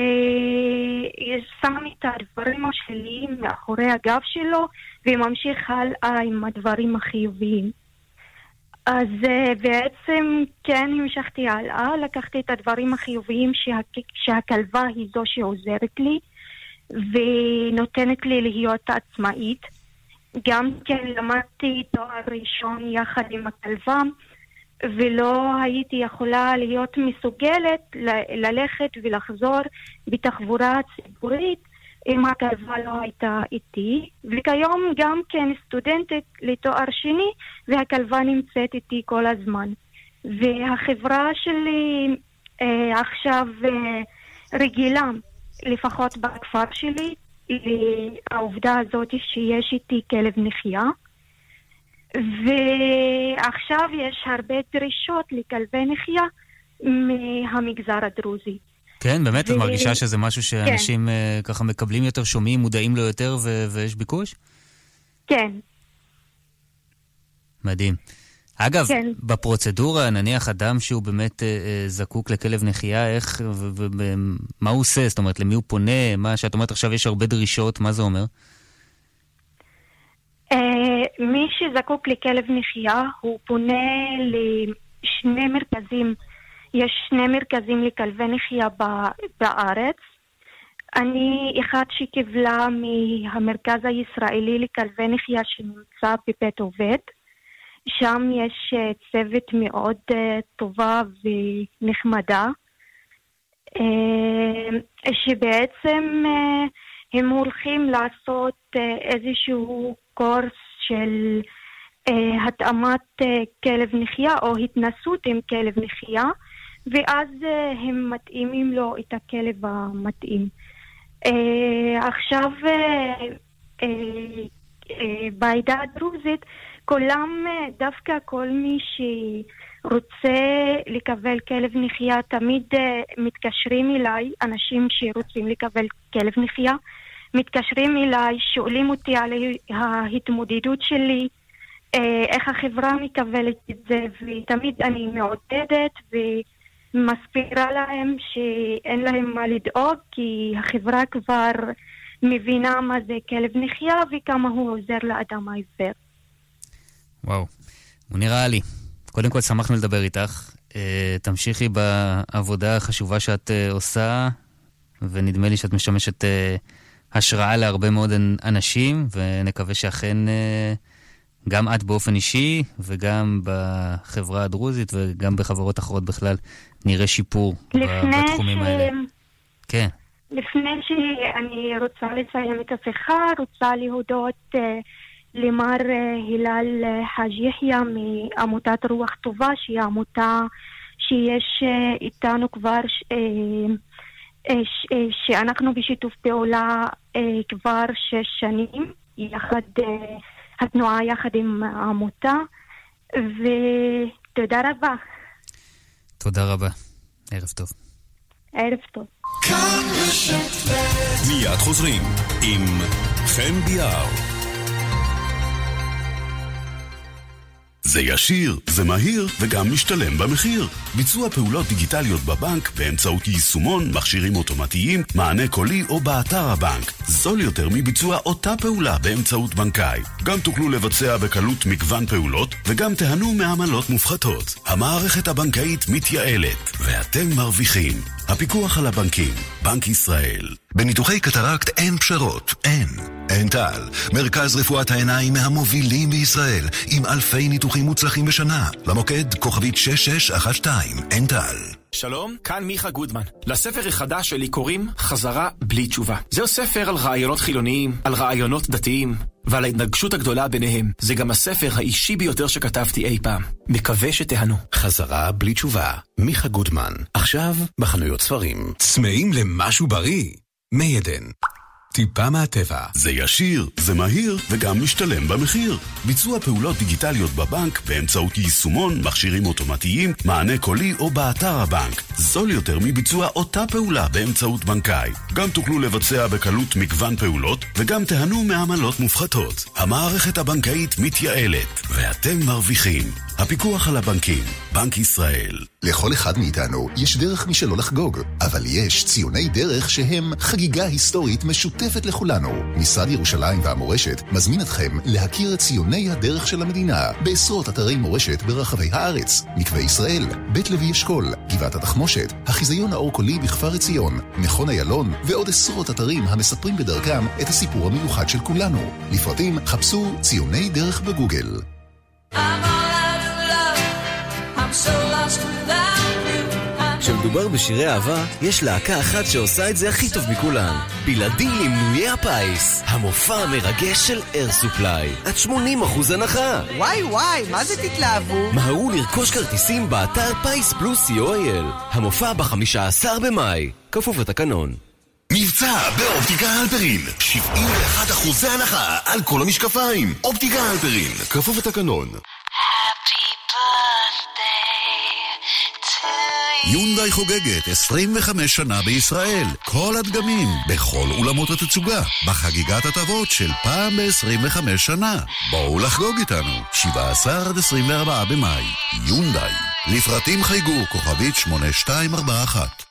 את הדברים השליליים מאחורי הגב שלו וממשיך הלאה עם הדברים החיוביים. אז אה, בעצם כן המשכתי הלאה, לקחתי את הדברים החיוביים שה, שהכלבה היא זו שעוזרת לי ונותנת לי להיות עצמאית גם כן למדתי תואר ראשון יחד עם הכלבה, ולא הייתי יכולה להיות מסוגלת ללכת ולחזור בתחבורה ציבורית אם הכלבה לא הייתה איתי. וכיום גם כן סטודנטית לתואר שני, והכלבה נמצאת איתי כל הזמן. והחברה שלי אה, עכשיו אה, רגילה, לפחות בכפר שלי, לעובדה הזאת שיש איתי כלב נחייה. ועכשיו יש הרבה דרישות לכלבי נחייה מהמגזר הדרוזי. כן, באמת? ו... את מרגישה שזה משהו שאנשים כן. ככה מקבלים יותר, שומעים, מודעים לו יותר ו- ויש ביקוש? כן. מדהים. אגב, כן. בפרוצדורה, נניח אדם שהוא באמת אה, אה זקוק לכלב נחייה, איך, ומה הוא עושה? זאת אומרת, למי הוא פונה? מה שאת אומרת עכשיו יש הרבה דרישות, מה זה אומר? אה, מי שזקוק לכלב נחייה, הוא פונה לשני מרכזים. יש שני מרכזים לכלבי נחייה בארץ. אני אחת שקיבלה מהמרכז הישראלי לכלבי נחייה שנמצא בבית עובד. שם יש אה, צוות מאוד אה, טובה ונחמדה, שבעצם הם הולכים לעשות איזשהו קורס של התאמת כלב נחייה או התנסות עם כלב נחייה, ואז הם מתאימים לו את הכלב המתאים. עכשיו, בעדה הדרוזית כולם, אה, דווקא כל מי שרוצה לקבל כלב נחייה, תמיד אה, מתקשרים אליי, אנשים שרוצים לקבל כלב נחייה, מתקשרים אליי, שואלים אותי על ההתמודדות שלי, אה, איך החברה מקבלת את זה, ותמיד אני מעודדת ומסבירה להם שאין להם מה לדאוג, כי החברה כבר מבינה מה זה כלב נחייה וכמה הוא עוזר לאדם העיוור. וואו, הוא נראה לי. קודם כל, שמחנו לדבר איתך. Uh, תמשיכי בעבודה החשובה שאת uh, עושה, ונדמה לי שאת משמשת השראה להרבה מאוד אנשים, ונקווה שאכן uh, גם את באופן אישי, וגם בחברה הדרוזית, וגם בחברות אחרות בכלל, נראה שיפור בתחומים ש... האלה. כן. לפני שאני רוצה לסיים את השיחה, רוצה להודות... Uh, למר אה, הילל אה, חאג' יחיא מעמותת רוח טובה, שהיא עמותה שיש אה, איתנו כבר, שאנחנו בשיתוף פעולה כבר שש שנים, יחד, התנועה יחד עם העמותה, ותודה רבה. תודה רבה. ערב טוב. ערב טוב. מיד חוזרים עם חן ביאר. זה ישיר, זה מהיר וגם משתלם במחיר. ביצוע פעולות דיגיטליות בבנק באמצעות יישומון, מכשירים אוטומטיים, מענה קולי או באתר הבנק. זול יותר מביצוע אותה פעולה באמצעות בנקאי. גם תוכלו לבצע בקלות מגוון פעולות וגם תיהנו מעמלות מופחתות. המערכת הבנקאית מתייעלת ואתם מרוויחים. הפיקוח על הבנקים, בנק ישראל. בניתוחי קטרקט אין פשרות, אין. אין טל, מרכז רפואת העיניים מהמובילים בישראל, עם אלפי ניתוחים מוצלחים בשנה. למוקד כוכבית 6612, אין טל. שלום, כאן מיכה גודמן. לספר החדש שלי קוראים חזרה בלי תשובה. זהו ספר על רעיונות חילוניים, על רעיונות דתיים, ועל ההתנגשות הגדולה ביניהם. זה גם הספר האישי ביותר שכתבתי אי פעם. מקווה שתהנו. חזרה בלי תשובה, מיכה גודמן. עכשיו בחנויות ספרים. צמאים למשהו בריא? מי עדן. טיפה מהטבע. זה ישיר, זה מהיר וגם משתלם במחיר. ביצוע פעולות דיגיטליות בבנק באמצעות יישומון, מכשירים אוטומטיים, מענה קולי או באתר הבנק. זול יותר מביצוע אותה פעולה באמצעות בנקאי. גם תוכלו לבצע בקלות מגוון פעולות וגם תיהנו מעמלות מופחתות. המערכת הבנקאית מתייעלת ואתם מרוויחים. הפיקוח על הבנקים, בנק ישראל. לכל אחד מאיתנו יש דרך משלו לחגוג, אבל יש ציוני דרך שהם חגיגה היסטורית משותפת לכולנו. משרד ירושלים והמורשת מזמין אתכם להכיר את ציוני הדרך של המדינה בעשרות אתרי מורשת ברחבי הארץ. מקווה ישראל, בית לוי אשכול, גבעת התחמושת, החיזיון האור-קולי בכפר עציון, מכון איילון ועוד עשרות אתרים המספרים בדרכם את הסיפור המיוחד של כולנו. לפרטים חפשו ציוני דרך בגוגל. כשמדובר בשירי אהבה, יש להקה אחת שעושה את זה הכי טוב מכולן. בלעדי למנויי הפיס, המופע המרגש של אייר סופליי. עד 80% הנחה. וואי וואי, מה זה תתלהבו? מהרו לרכוש כרטיסים באתר פיס פלוס co.il. המופע ב-15 במאי. כפוף לתקנון. מבצע באופטיקה הלפרין 71 אחוזי הנחה על כל המשקפיים אופטיקה הלפרין כפוף לתקנון יונדאי חוגגת 25 שנה בישראל. כל הדגמים, בכל אולמות התצוגה, בחגיגת הטבות של פעם ב-25 שנה. בואו לחגוג איתנו, 17 עד 24 במאי. יונדאי. לפרטים חייגו, כוכבית 8241.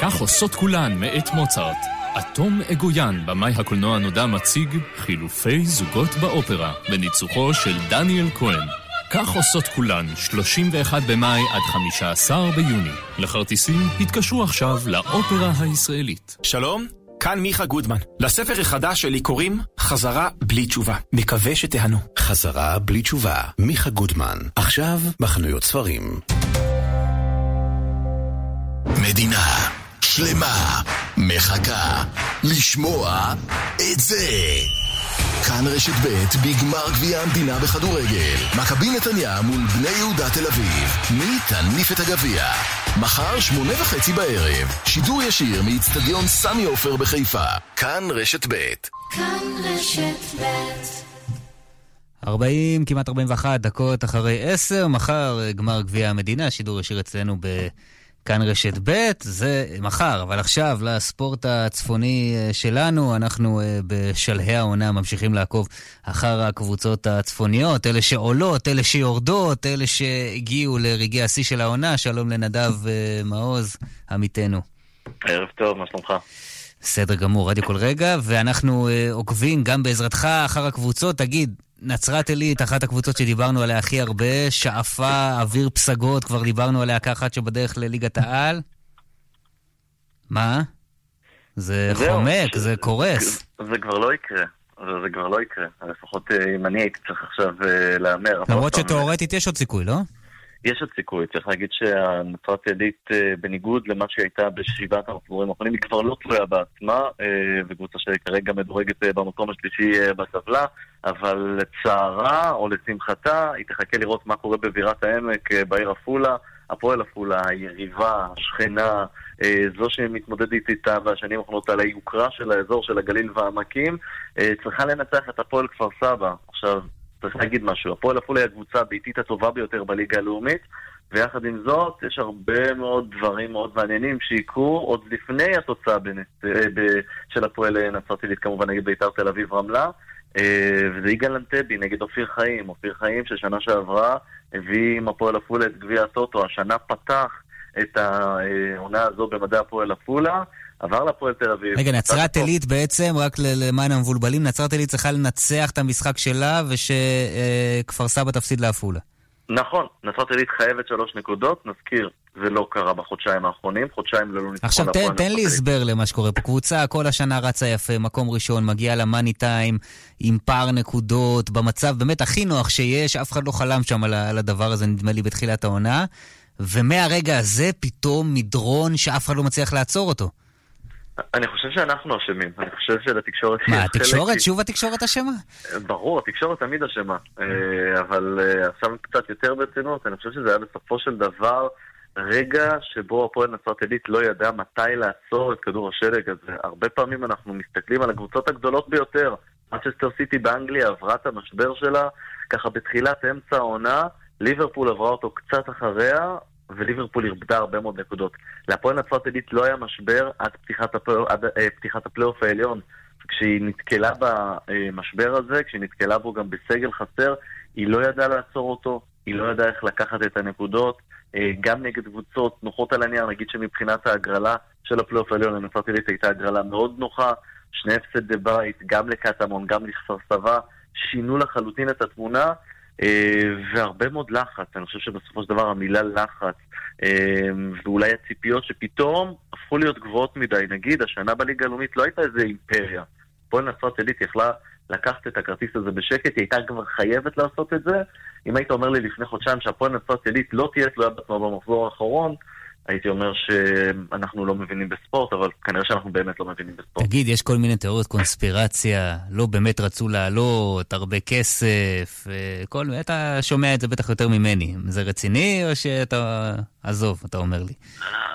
כך עושות כולן מאת מוצרט. אטום אגויאן, במאי הקולנוע הנודע, מציג חילופי זוגות באופרה, בניצוחו של דניאל כהן. כך עושות כולן, 31 במאי עד 15 ביוני. לכרטיסים התקשרו עכשיו לאופרה הישראלית. שלום, כאן מיכה גודמן. לספר החדש שלי קוראים חזרה בלי תשובה. מקווה שתהנו. חזרה בלי תשובה, מיכה גודמן, עכשיו בחנויות ספרים. מדינה שלמה מחכה לשמוע את זה. כאן רשת ב' בגמר גביע המדינה בכדורגל. מכבי נתניה מול בני יהודה תל אביב. מי תניף את הגביע? מחר שמונה וחצי בערב. שידור ישיר מאיצטדיון סמי עופר בחיפה. כאן רשת ב'. כאן רשת ב' 40, כמעט 41 דקות אחרי 10, מחר גמר גביע המדינה, שידור ישיר אצלנו ב... כאן רשת ב', זה מחר, אבל עכשיו לספורט הצפוני אה, שלנו, אנחנו אה, בשלהי העונה ממשיכים לעקוב אחר הקבוצות הצפוניות, אלה שעולות, אלה שיורדות, אלה שהגיעו לרגעי השיא של העונה. שלום לנדב אה, מעוז, עמיתנו. ערב טוב, מה שלומך? בסדר גמור, רדיו כל רגע, ואנחנו עוקבים גם בעזרתך אחר הקבוצות. תגיד, נצרת עילית, אחת הקבוצות שדיברנו עליה הכי הרבה, שאפה, אוויר פסגות, כבר דיברנו עליה כאחת שבדרך לליגת העל. מה? זה חומק, זה קורס. זה כבר לא יקרה. זה כבר לא יקרה. לפחות אה, אם אני הייתי צריך עכשיו אה, להמר. למרות שתאורטית יש עוד סיכוי, לא? יש עוד סיכוי, צריך להגיד שהנצרת עילית, אה, בניגוד למה שהייתה בשבעת המחזורים האחרונים, היא כבר לא תלויה בעצמה, וקבוצה שכרגע מדורגת במקום השלישי בטבלה, אבל לצערה או לשמחתה, היא תחכה לראות מה קורה בבירת העמק, בעיר עפולה. הפועל עפולה, היריבה, השכנה, זו שמתמודדת איתה בשנים האחרונות על היוקרה של האזור של הגליל והעמקים, צריכה לנצח את הפועל כפר סבא. עכשיו, צריך להגיד משהו, הפועל עפולה היא הקבוצה הביתית הטובה ביותר בליגה הלאומית, ויחד עם זאת, יש הרבה מאוד דברים מאוד מעניינים שיקרו עוד לפני התוצאה בנס, אה, של הפועל נצרת עילית, כמובן נגד בית"ר תל אביב רמלה, אה, וזה יגאל אנטבי נגד אופיר חיים. אופיר חיים ששנה שעברה הביא עם הפועל עפולה את גביע הטוטו, השנה פתח את העונה הזו במדעי הפועל עפולה. עבר לפועל תל אביב. רגע, נצרת עילית בעצם, רק למען המבולבלים, נצרת עילית צריכה לנצח את המשחק שלה ושכפר סבא תפסיד לעפולה. נכון, נצרת עילית חייבת שלוש נקודות, נזכיר, זה לא קרה בחודשיים האחרונים, חודשיים ללא ניצחון. עכשיו תן, תן לי הסבר למה שקורה פה. קבוצה כל השנה רצה יפה, מקום ראשון, מגיעה למאני טיים עם פער נקודות, במצב באמת הכי נוח שיש, אף אחד לא חלם שם על הדבר הזה, נדמה לי, בתחילת העונה. ומהרגע הזה פתאום מדרון שאף אחד לא מצליח לעצור אותו. אני חושב שאנחנו אשמים, אני חושב שלתקשורת... מה, התקשורת? שוב התקשורת אשמה? ברור, התקשורת תמיד אשמה. אה, אבל אה, עכשיו קצת יותר ברצינות, אני חושב שזה היה בסופו של דבר רגע שבו הפועל נצרת עילית לא ידע מתי לעצור את כדור השלג הזה. הרבה פעמים אנחנו מסתכלים על הקבוצות הגדולות ביותר. מנצ'סטר סיטי באנגליה עברה את המשבר שלה, ככה בתחילת אמצע העונה, ליברפול עברה אותו קצת אחריה, וליברפול איבדה הרבה מאוד נקודות. להפועל נצרת עילית לא היה משבר עד פתיחת, הפלא, עד, אה, פתיחת הפלייאוף העליון. כשהיא נתקלה במשבר הזה, כשהיא נתקלה בו גם בסגל חסר, היא לא ידעה לעצור אותו, היא לא ידעה איך לקחת את הנקודות, גם נגד קבוצות נוחות על הנייר, נגיד שמבחינת ההגרלה של הפלייאוף העליון לנצרת עילית הייתה הגרלה מאוד נוחה, שני הפסדי בית, גם לקטמון, גם לכפר סבא, שינו לחלוטין את התמונה, אה, והרבה מאוד לחץ. אני חושב שבסופו של דבר המילה לחץ, אה, ואולי הציפיות שפתאום הפכו להיות גבוהות מדי. נגיד, השנה בליגה הלאומית לא הייתה איזה אימפריה. פועל נצרת עילית יכלה לקחת את הכרטיס הזה בשקט, היא הייתה כבר חייבת לעשות את זה. אם היית אומר לי לפני חודשיים שהפועל נצרת עילית לא תהיה תלויה בעצמה במחזור האחרון, הייתי אומר שאנחנו לא מבינים בספורט, אבל כנראה שאנחנו באמת לא מבינים בספורט. תגיד, יש כל מיני תיאוריות קונספירציה, לא באמת רצו לעלות, הרבה כסף, אה, כל... אתה שומע את זה בטח יותר ממני. זה רציני או שאתה... עזוב, אתה אומר לי.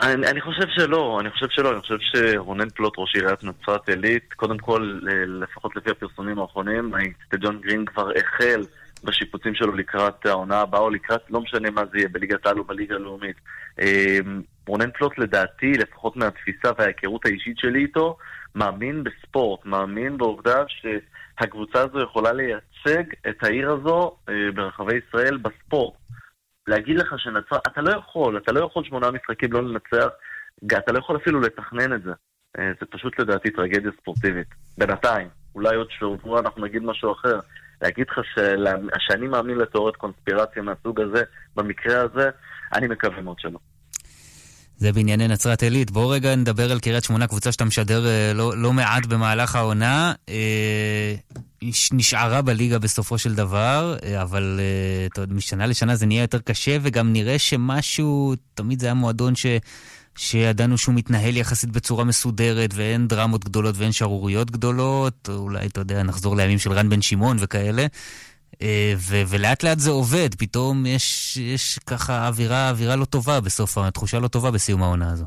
אני, אני חושב שלא, אני חושב שלא, אני חושב שרונן פלוט, ראש עיריית נצרת עילית, קודם כל, לפחות לפי הפרסומים האחרונים, האיצטדיון גרין כבר החל בשיפוצים שלו לקראת העונה הבאה, או לקראת, לא משנה מה זה יהיה, בליגת העל או בליגה הלאומית. אמ, רונן פלוט לדעתי, לפחות מהתפיסה וההיכרות האישית שלי איתו, מאמין בספורט, מאמין בעובדה שהקבוצה הזו יכולה לייצג את העיר הזו אה, ברחבי ישראל בספורט. להגיד לך שנצרת, אתה לא יכול, אתה לא יכול שמונה משחקים לא לנצח, אתה לא יכול אפילו לתכנן את זה. אה, זה פשוט לדעתי טרגדיה ספורטיבית. בינתיים, אולי עוד שבוע אנחנו נגיד משהו אחר. להגיד לך שאני מאמין לתיאוריית קונספירציה מהסוג הזה, במקרה הזה, אני מקווה מאוד שלא. זה בענייני נצרת עילית. בואו רגע נדבר על קריית שמונה, קבוצה שאתה משדר אה, לא, לא מעט במהלך העונה. אה, נשארה בליגה בסופו של דבר, אה, אבל משנה לשנה זה נהיה יותר קשה, וגם נראה שמשהו, תמיד זה היה מועדון ש... שידענו שהוא מתנהל יחסית בצורה מסודרת, ואין דרמות גדולות ואין שערוריות גדולות, אולי, אתה יודע, נחזור לימים של רן בן שמעון וכאלה. אה, ו- ולאט לאט זה עובד, פתאום יש, יש ככה אווירה, אווירה לא טובה בסוף, תחושה לא טובה בסיום העונה הזו.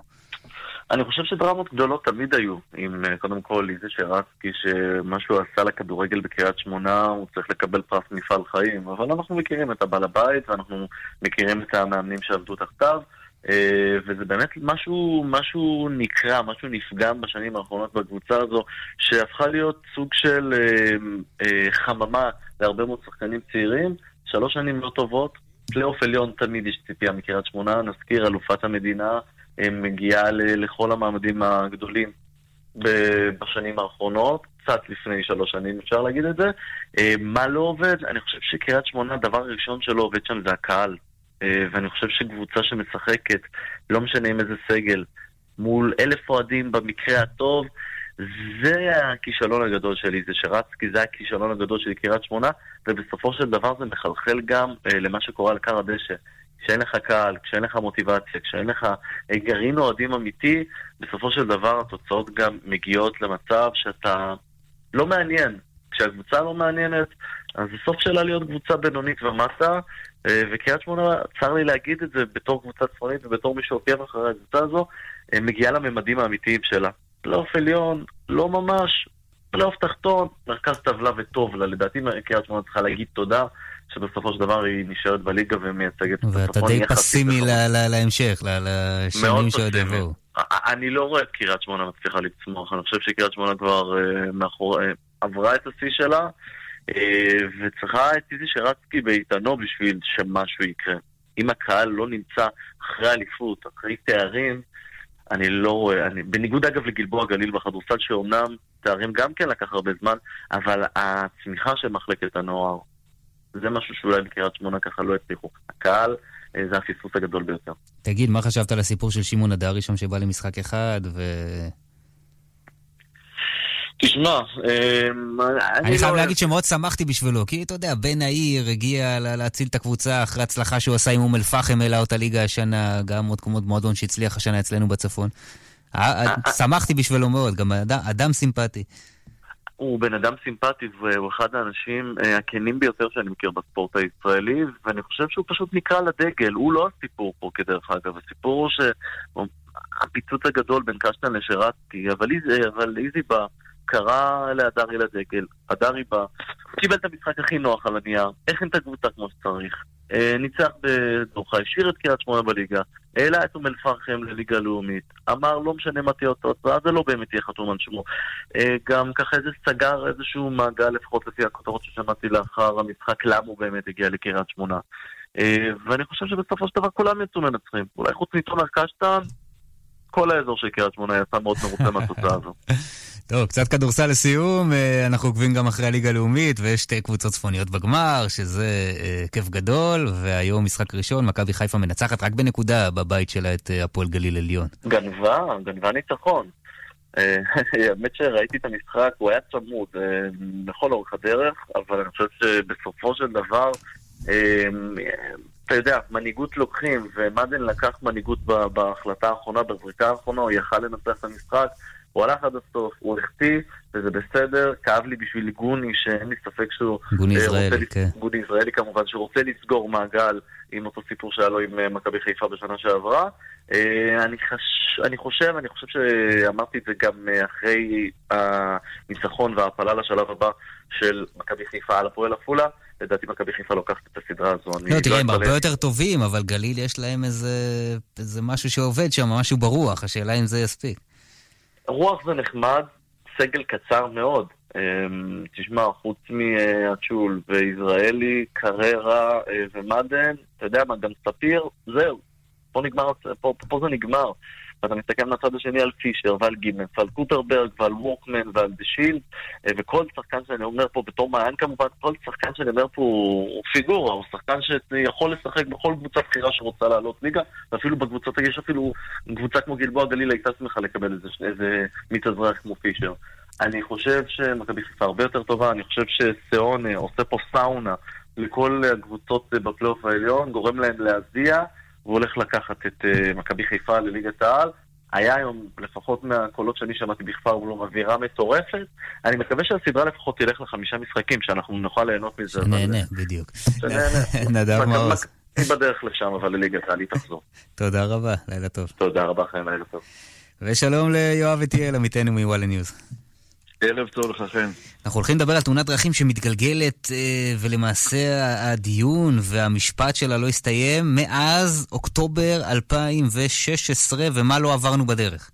אני חושב שדרמות גדולות תמיד היו, עם אה, קודם כל ליזה שרצקי, שמה שהוא עשה לכדורגל בקריית שמונה, הוא צריך לקבל פרס מפעל חיים, אבל אנחנו מכירים את הבעל הבית ואנחנו מכירים את המאמנים שעבדו תחתיו. אה, וזה באמת משהו, משהו נקרע, משהו נפגם בשנים האחרונות בקבוצה הזו, שהפכה להיות סוג של אה, אה, חממה להרבה מאוד שחקנים צעירים, שלוש שנים לא טובות, פלייאוף עליון תמיד יש ציפייה מקריית שמונה, נזכיר, אלופת המדינה מגיעה לכל המעמדים הגדולים בשנים האחרונות, קצת לפני שלוש שנים אפשר להגיד את זה. מה לא עובד? אני חושב שקריית שמונה, הדבר הראשון שלא עובד שם זה הקהל. אה, ואני חושב שקבוצה שמשחקת, לא משנה עם איזה סגל, מול אלף אוהדים במקרה הטוב, זה הכישלון הגדול שלי, זה שרצקי, זה הכישלון הגדול של קריית שמונה, ובסופו של דבר זה מחלחל גם אה, למה שקורה על כר הדשא. כשאין לך קהל, כשאין לך מוטיבציה, כשאין לך גרעין אוהדים אמיתי, בסופו של דבר התוצאות גם מגיעות למצב שאתה לא מעניין. כשהקבוצה לא מעניינת, אז זה סוף שלה להיות קבוצה בינונית ומטה, וקריית שמונה, צר לי להגיד את זה בתור קבוצה צפונית ובתור מי שעוקב אחרי הקבוצה הזו, אה, מגיעה לממדים האמיתיים שלה. פלייאוף עליון, לא ממש, פלייאוף תחתון, מרכז טבלה וטוב לה. לדעתי קריית שמונה צריכה להגיד תודה. שבסופו של דבר היא נשארת בליגה ומייצגת את הצפון. ואתה די פסימי להמשך, לשנים שעוד יבואו. אני לא רואה את קריית שמונה מצליחה לצמוח, אני חושב שקריית שמונה כבר אה, עברה את השיא שלה. אה, וצריכה את איזי שרצקי באיתנו בשביל שמשהו יקרה. אם הקהל לא נמצא אחרי אליפות, אחרי תארים, אני לא רואה, אני, בניגוד אגב לגלבוע גליל בכדורסל, שאומנם תארים גם כן לקח הרבה זמן, אבל הצמיחה של מחלקת הנוער, זה משהו שאולי בקריית שמונה ככה לא הצליחו. הקהל, אה, זה הפספוס הגדול ביותר. תגיד, מה חשבת על הסיפור של שמעון הדרי שם שבא למשחק אחד, ו... תשמע, אמ, אני חייב לא- להגיד שמאוד שמחתי בשבילו, כי אתה יודע, בן העיר הגיע להציל את הקבוצה אחרי הצלחה שהוא עשה עם אום אל-פחם, העלה אותה ליגה השנה, גם עוד כמו מועדון שהצליח השנה אצלנו בצפון. אה, אה, שמחתי בשבילו מאוד, גם אדם סימפטי. הוא בן אדם סימפטי והוא אחד האנשים אה, הכנים ביותר שאני מכיר בספורט הישראלי, ואני חושב שהוא פשוט נקרא לדגל. הוא לא הסיפור פה, כדרך אגב. הסיפור הוא שהפיצוץ הגדול בין קשטן לשרצקי, אבל איזי בא. קרא להדרי לדגל, הדרי בא, קיבל את המשחק הכי נוח על הנייר, הכין את הקבוצה כמו שצריך, אה, ניצח בדוחה, השאיר את קריית שמונה בליגה, העלה את אום אל-פחם לליגה הלאומית, אמר לא משנה מה תהיה התוצאה, זה לא באמת יהיה חתום על שמו. אה, גם ככה איזה סגר איזשהו מעגל, לפחות לפי הכותרות ששמעתי לאחר המשחק, למה הוא באמת הגיע לקריית שמונה. אה, ואני חושב שבסופו של דבר כולם יצאו מנצחים. אולי חוץ מתומר קשטן, כל האזור של קריית שמונה יצא מאוד מרוצה מהתוצאה הזו. טוב, קצת כדורסל לסיום, אה, אנחנו עוקבים גם אחרי הליגה הלאומית, ויש שתי קבוצות צפוניות בגמר, שזה אה, כיף גדול, והיום משחק ראשון, מכבי חיפה מנצחת רק בנקודה בבית שלה את אה, הפועל גליל עליון. גנבה, גנבה ניצחון. האמת שראיתי את המשחק, הוא היה צמוד לכל אורך הדרך, אבל אני חושב שבסופו של דבר, אתה יודע, מנהיגות לוקחים, ומדן לקח מנהיגות בהחלטה האחרונה, בזריקה האחרונה, הוא יכל לנצח את המשחק. הוא הלך עד הסוף, הוא החטיא, וזה בסדר. כאב לי בשביל גוני, שאין לי ספק שהוא... גוני ישראלי, כן. גוני ישראלי כמובן, שרוצה לסגור מעגל עם אותו סיפור שהיה לו עם אה, מכבי חיפה בשנה שעברה. אה, אני, חש... אני חושב, אני חושב שאמרתי את זה גם אה, אחרי הניצחון וההעפלה לשלב הבא של מכבי חיפה על הפועל עפולה. לדעתי מכבי חיפה לוקחת את הסדרה הזו. לא, תראה, הם הרבה יותר טובים, אבל גליל יש להם איזה, איזה משהו שעובד שם, משהו ברוח, השאלה אם זה יספיק. רוח זה נחמד, סגל קצר מאוד. אמ, תשמע, חוץ מאצ'ול ויזרעאלי, קררה אה, ומדן, אתה יודע מה, גם ספיר, זהו. פה, נגמר, פה, פה זה נגמר. ואתה מסתכל מהצד השני על פישר ועל גימנס ועל קוטרברג ועל ווקמן ועל דה שילד אה, וכל שחקן שאני אומר פה בתור מעיין כמובן, כל שחקן שאני אומר פה הוא פיגורה, הוא שחקן שיכול לשחק בכל קבוצה בכירה שרוצה לעלות ליגה ואפילו בקבוצות, יש אפילו קבוצה כמו גלבוע גליל הייתה שמחה לקבל איזה, איזה מתאזרח כמו פישר. אני חושב שמכבי חיפה הרבה יותר טובה, אני חושב שסיאונה עושה פה סאונה לכל הקבוצות בפלייאוף העליון, גורם להם להזיע והוא הולך לקחת את אה, מכבי חיפה לליגת העל. היה היום, לפחות מהקולות שאני שמעתי בכפר בלום, אווירה מטורפת. אני מקווה שהסדרה לפחות תלך לחמישה משחקים, שאנחנו נוכל ליהנות מזה. שנהנה, בדיוק. שנהנה. נדב מעוז. היא בדרך לשם, אבל לליגת העל היא תחזור. תודה רבה, לילה טוב. תודה רבה, חיים, לילה טוב. ושלום ליואב אטיאל, עמיתנו מוואלה ניוז. ערב טוב לך, חן. אנחנו הולכים לדבר על תאונת דרכים שמתגלגלת, אה, ולמעשה הדיון והמשפט שלה לא הסתיים מאז אוקטובר 2016, ומה לא עברנו בדרך.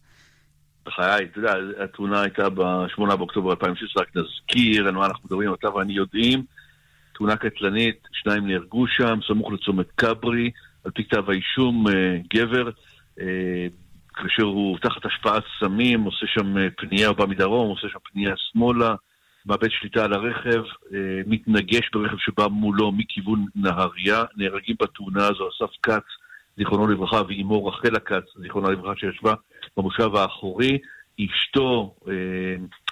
בחיי, אתה יודע, התאונה הייתה ב-8 באוקטובר 2016, רק נזכיר על מה אנחנו מדברים, אתה ואני יודעים. תאונה קטלנית, שניים נהרגו שם, סמוך לצומת כברי, על פי כתב האישום, אה, גבר. כאשר הוא תחת השפעת סמים, עושה שם אה, פנייה, הוא בא מדרום, עושה שם פנייה שמאלה, מאבד שליטה על הרכב, אה, מתנגש ברכב שבא מולו מכיוון נהריה, נהרגים בתאונה הזו אסף כץ, זיכרונו לברכה, ואימו רחלה כץ, זיכרונו לברכה, שישבה במושב האחורי, אשתו אה,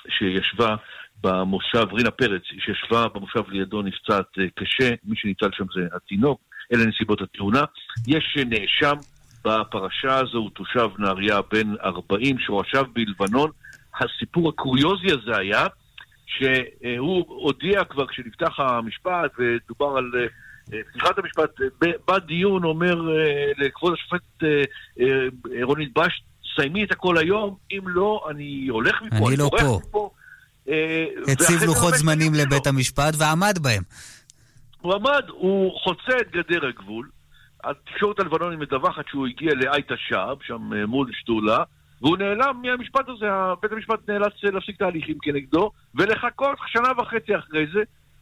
שישבה במושב, רינה פרץ, שישבה במושב לידו נפצעת קשה, מי שניצל שם זה התינוק, אלה נסיבות התאונה. יש נאשם בפרשה הזו הוא תושב נהריה בן 40, שורשיו בלבנון. הסיפור הקוריוזי הזה היה שהוא הודיע כבר כשנפתח המשפט ודובר על אה, פתיחת המשפט, בדיון אומר אה, לכבוד השופט אה, רונית בש, סיימי את הכל היום, אם לא, אני הולך מפה, אני, אני לא פה. מפה. הציב לוחות זמנים לבית המשפט ועמד בהם. הוא עמד, הוא חוצה את גדר הגבול, התקשורת הלבנונית מדווחת שהוא הגיע לאייט השאב, שם אה, מול שתולה, והוא נעלם מהמשפט הזה, בית המשפט נאלץ אה, להפסיק תהליכים כנגדו, ולחכות שנה וחצי אחרי זה,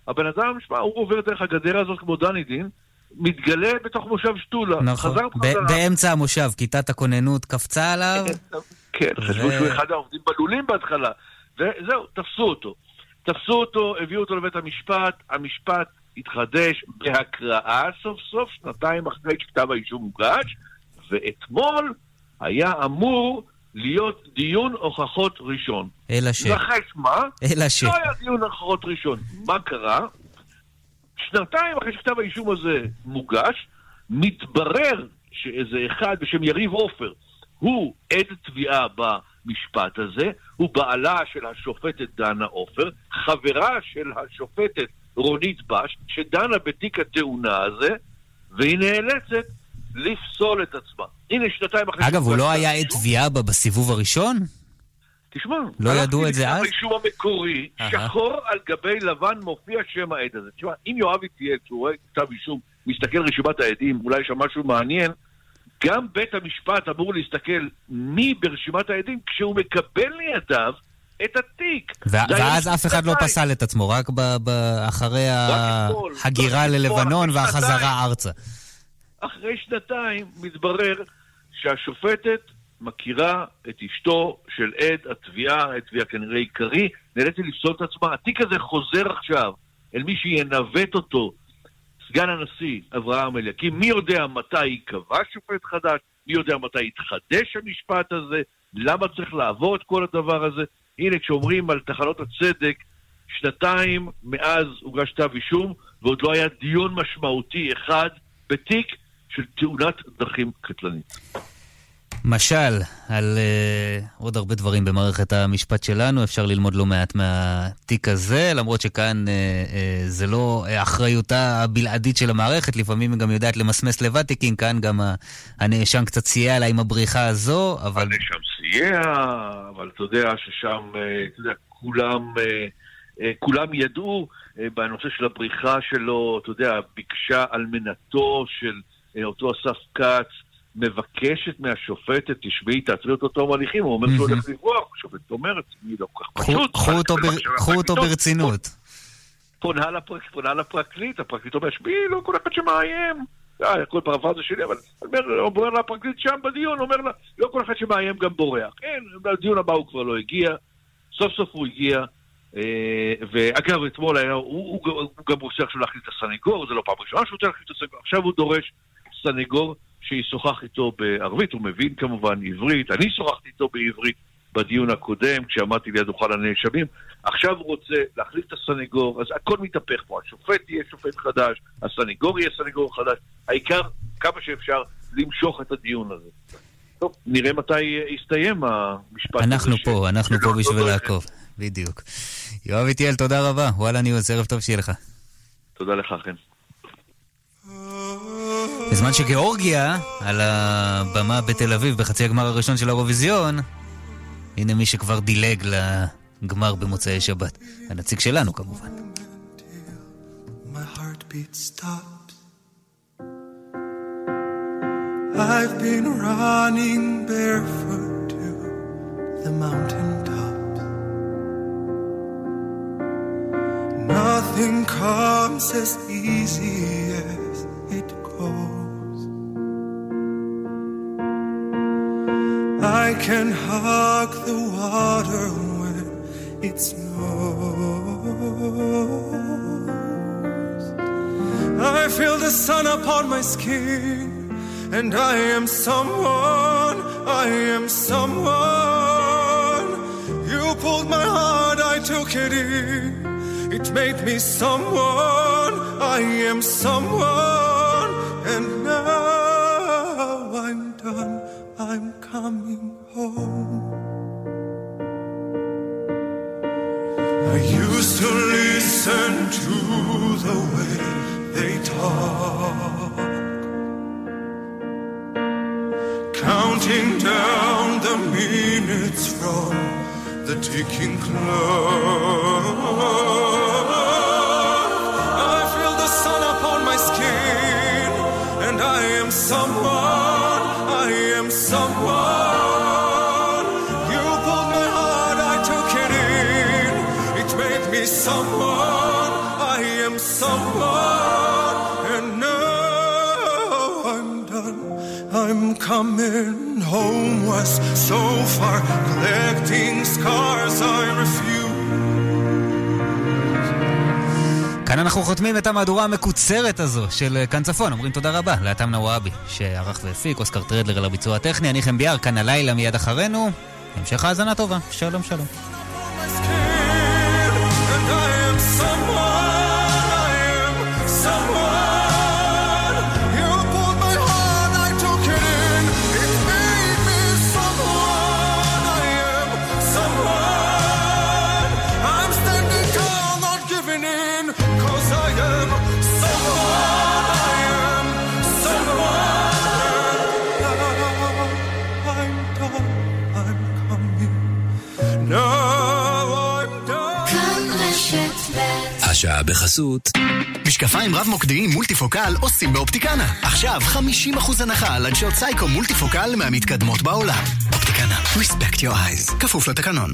הבן אדם, הוא עובר דרך הגדר הזאת כמו דני דין, מתגלה בתוך מושב שתולה. נכון, בחזרה. באמצע המושב, כיתת הכוננות קפצה עליו. כן, חשבו שהוא אחד העובדים בלולים בהתחלה. וזהו, תפסו אותו. תפסו אותו, הביאו אותו לבית המשפט, המשפט התחדש בהקראה סוף סוף, שנתיים אחרי שכתב האישום הוגש, ואתמול היה אמור להיות דיון הוכחות ראשון. אלא ש... נחש מה? אלא ש... לא היה דיון הוכחות ראשון. מה קרה? שנתיים אחרי שכתב האישום הזה מוגש, מתברר שאיזה אחד בשם יריב עופר הוא עד תביעה במשפט הזה, הוא בעלה של השופטת דנה עופר, חברה של השופטת רונית בש, שדנה בתיק התאונה הזה, והיא נאלצת לפסול את עצמה. הנה, שנתיים אחרי... אגב, הוא לא היה עד תביעה בסיבוב הראשון? תשמע, לא ידעו את זה אז? האישום המקורי, שחור על גבי לבן מופיע שם העד הזה. תשמע, אם יואב איטיאל, כשהוא רואה כתב אישום, מסתכל רשימת העדים, אולי יש שם משהו מעניין, גם בית המשפט אמור להסתכל מי ברשימת העדים כשהוא מקבל לידיו את התיק. ואז אף אחד לא פסל את עצמו, רק אחרי ההגירה ללבנון והחזרה ארצה. אחרי שנתיים מתברר שהשופטת מכירה את אשתו של עד התביעה, עד תביעה כנראה עיקרי, נאלצת לפסול את עצמה. התיק הזה חוזר עכשיו אל מי שינווט אותו, סגן הנשיא אברהם אליקים. מי יודע מתי ייקבע שופט חדש? מי יודע מתי יתחדש המשפט הזה? למה צריך לעבור את כל הדבר הזה? הנה, כשאומרים על תחנות הצדק, שנתיים מאז הוגש כתב אישום, ועוד לא היה דיון משמעותי אחד בתיק של תאונת דרכים קטלנית. משל על uh, עוד הרבה דברים במערכת המשפט שלנו, אפשר ללמוד לא מעט מהתיק הזה, למרות שכאן uh, uh, זה לא אחריותה הבלעדית של המערכת, לפעמים היא גם יודעת למסמס לבד תיקים, כאן גם הנאשם קצת סייע לה עם הבריחה הזו, אבל... הנאשם סייע, אבל אתה יודע ששם, אתה יודע, כולם, כולם ידעו בנושא של הבריחה שלו, אתה יודע, ביקשה אלמנתו של אותו אסף כץ, מבקשת מהשופטת, תשמעי, תעצרי אותו תום הליכים, הוא אומר שהוא הולך לברוח, השופטת אומרת, אני לא כל כך פשוט. קחו אותו ברצינות. פונה לפרקליט, הפרקליט אומר, שמי, לא כל אחד שמאיים. אה, הכל פרפרזה שלי, אבל אומר לה הפרקליט שם בדיון, אומר לה, לא כל אחד שמאיים גם בורח. כן, בדיון הבא הוא כבר לא הגיע, סוף סוף הוא הגיע. אה, ואגב, אתמול היה, הוא גם רוצה עכשיו להחליט את הסנגור, זה לא פעם ראשונה שהוא רוצה להחליט את הסנגור, עכשיו הוא דורש סנגור שישוחח איתו בערבית, הוא מבין כמובן עברית, אני שוחחתי איתו בעברית בדיון הקודם, כשעמדתי ליד דוכן הנאשמים, עכשיו הוא רוצה להחליף את הסנגור, אז הכל מתהפך פה, השופט יהיה שופט חדש, הסנגור יהיה סנגור חדש, העיקר כמה שאפשר למשוך את הדיון הזה. טוב, נראה מתי יסתיים המשפט הזה. אנחנו פה, אנחנו פה בשביל לעקוב, בדיוק. יואב איטיאל, תודה רבה, וואלה ניוז, ערב טוב שיהיה לך. תודה לך, חן. בזמן שגיאורגיה, על הבמה בתל אביב בחצי הגמר הראשון של האירוויזיון, הנה מי שכבר דילג לגמר במוצאי שבת. הנציג שלנו כמובן. I've been running barefoot to the mountain tops. Nothing comes as easy I can hug the water when it snows. I feel the sun upon my skin, and I am someone, I am someone. You pulled my heart, I took it in. It made me someone, I am someone, and now I'm done. I'm coming home. I used to listen to the way they talk, counting down the minutes from the ticking clock. Coming home west, so far, collecting scars I refuse. כאן אנחנו חותמים את המהדורה המקוצרת הזו של כאן צפון. אומרים תודה רבה לאתם נוואבי, שערך והפיק, אוסקר טרדלר על הביצוע הטכני, אני חם ביאר, כאן הלילה מיד אחרינו. המשך האזנה טובה. שלום שלום. השעה בחסות. משקפיים רב-מוקדיים מולטיפוקל עושים באופטיקנה. עכשיו 50% הנחה על עדשות סייקו מולטיפוקל מהמתקדמות בעולם. אופטיקנה, respect your eyes. כפוף לתקנון.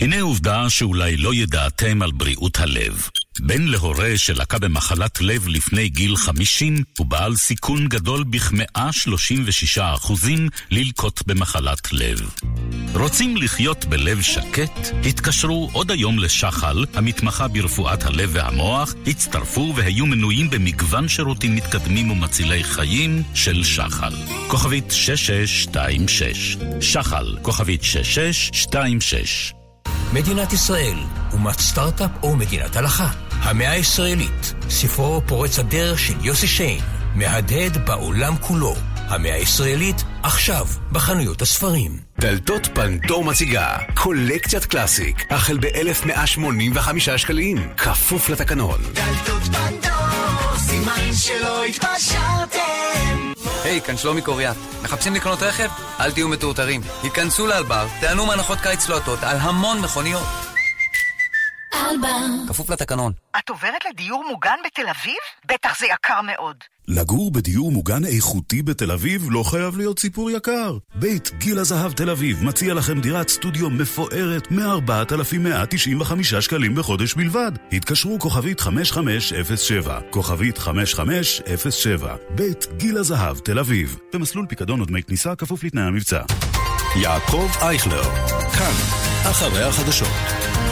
הנה עובדה שאולי לא ידעתם על בריאות הלב. בן להורה שלקה במחלת לב לפני גיל 50 הוא בעל סיכון גדול בכ-136% ללקות במחלת לב. רוצים לחיות בלב שקט? התקשרו עוד היום לשחל, המתמחה ברפואת הלב והמוח, הצטרפו והיו מנויים במגוון שירותים מתקדמים ומצילי חיים של שחל. כוכבית 6626 שחל, כוכבית 6626 מדינת ישראל, אומת סטארט-אפ או מדינת הלכה? המאה הישראלית, ספרו פורץ הדרך של יוסי שיין, מהדהד בעולם כולו. המאה הישראלית, עכשיו, בחנויות הספרים. דלתות פנדור מציגה קולקציית קלאסיק, החל ב-1185 שקלים, כפוף לתקנון. דלתות פנדור, סימן שלא התפשרתם. היי, כאן שלומי קוריאט. מחפשים לקנות רכב? אל תהיו מטורטרים. היכנסו לאלבר, תענו מהנחות קיץ לוטות על המון מכוניות. אלבר. כפוף לתקנון. את עוברת לדיור מוגן בתל אביב? בטח זה יקר מאוד. לגור בדיור מוגן איכותי בתל אביב לא חייב להיות סיפור יקר. בית גיל הזהב תל אביב מציע לכם דירת סטודיו מפוארת מ-4,195 שקלים בחודש בלבד. התקשרו כוכבית 5507, כוכבית 5507, בית גיל הזהב תל אביב, במסלול פיקדון ודמי כניסה כפוף לתנאי המבצע. יעקב אייכלר, כאן, אחרי החדשות.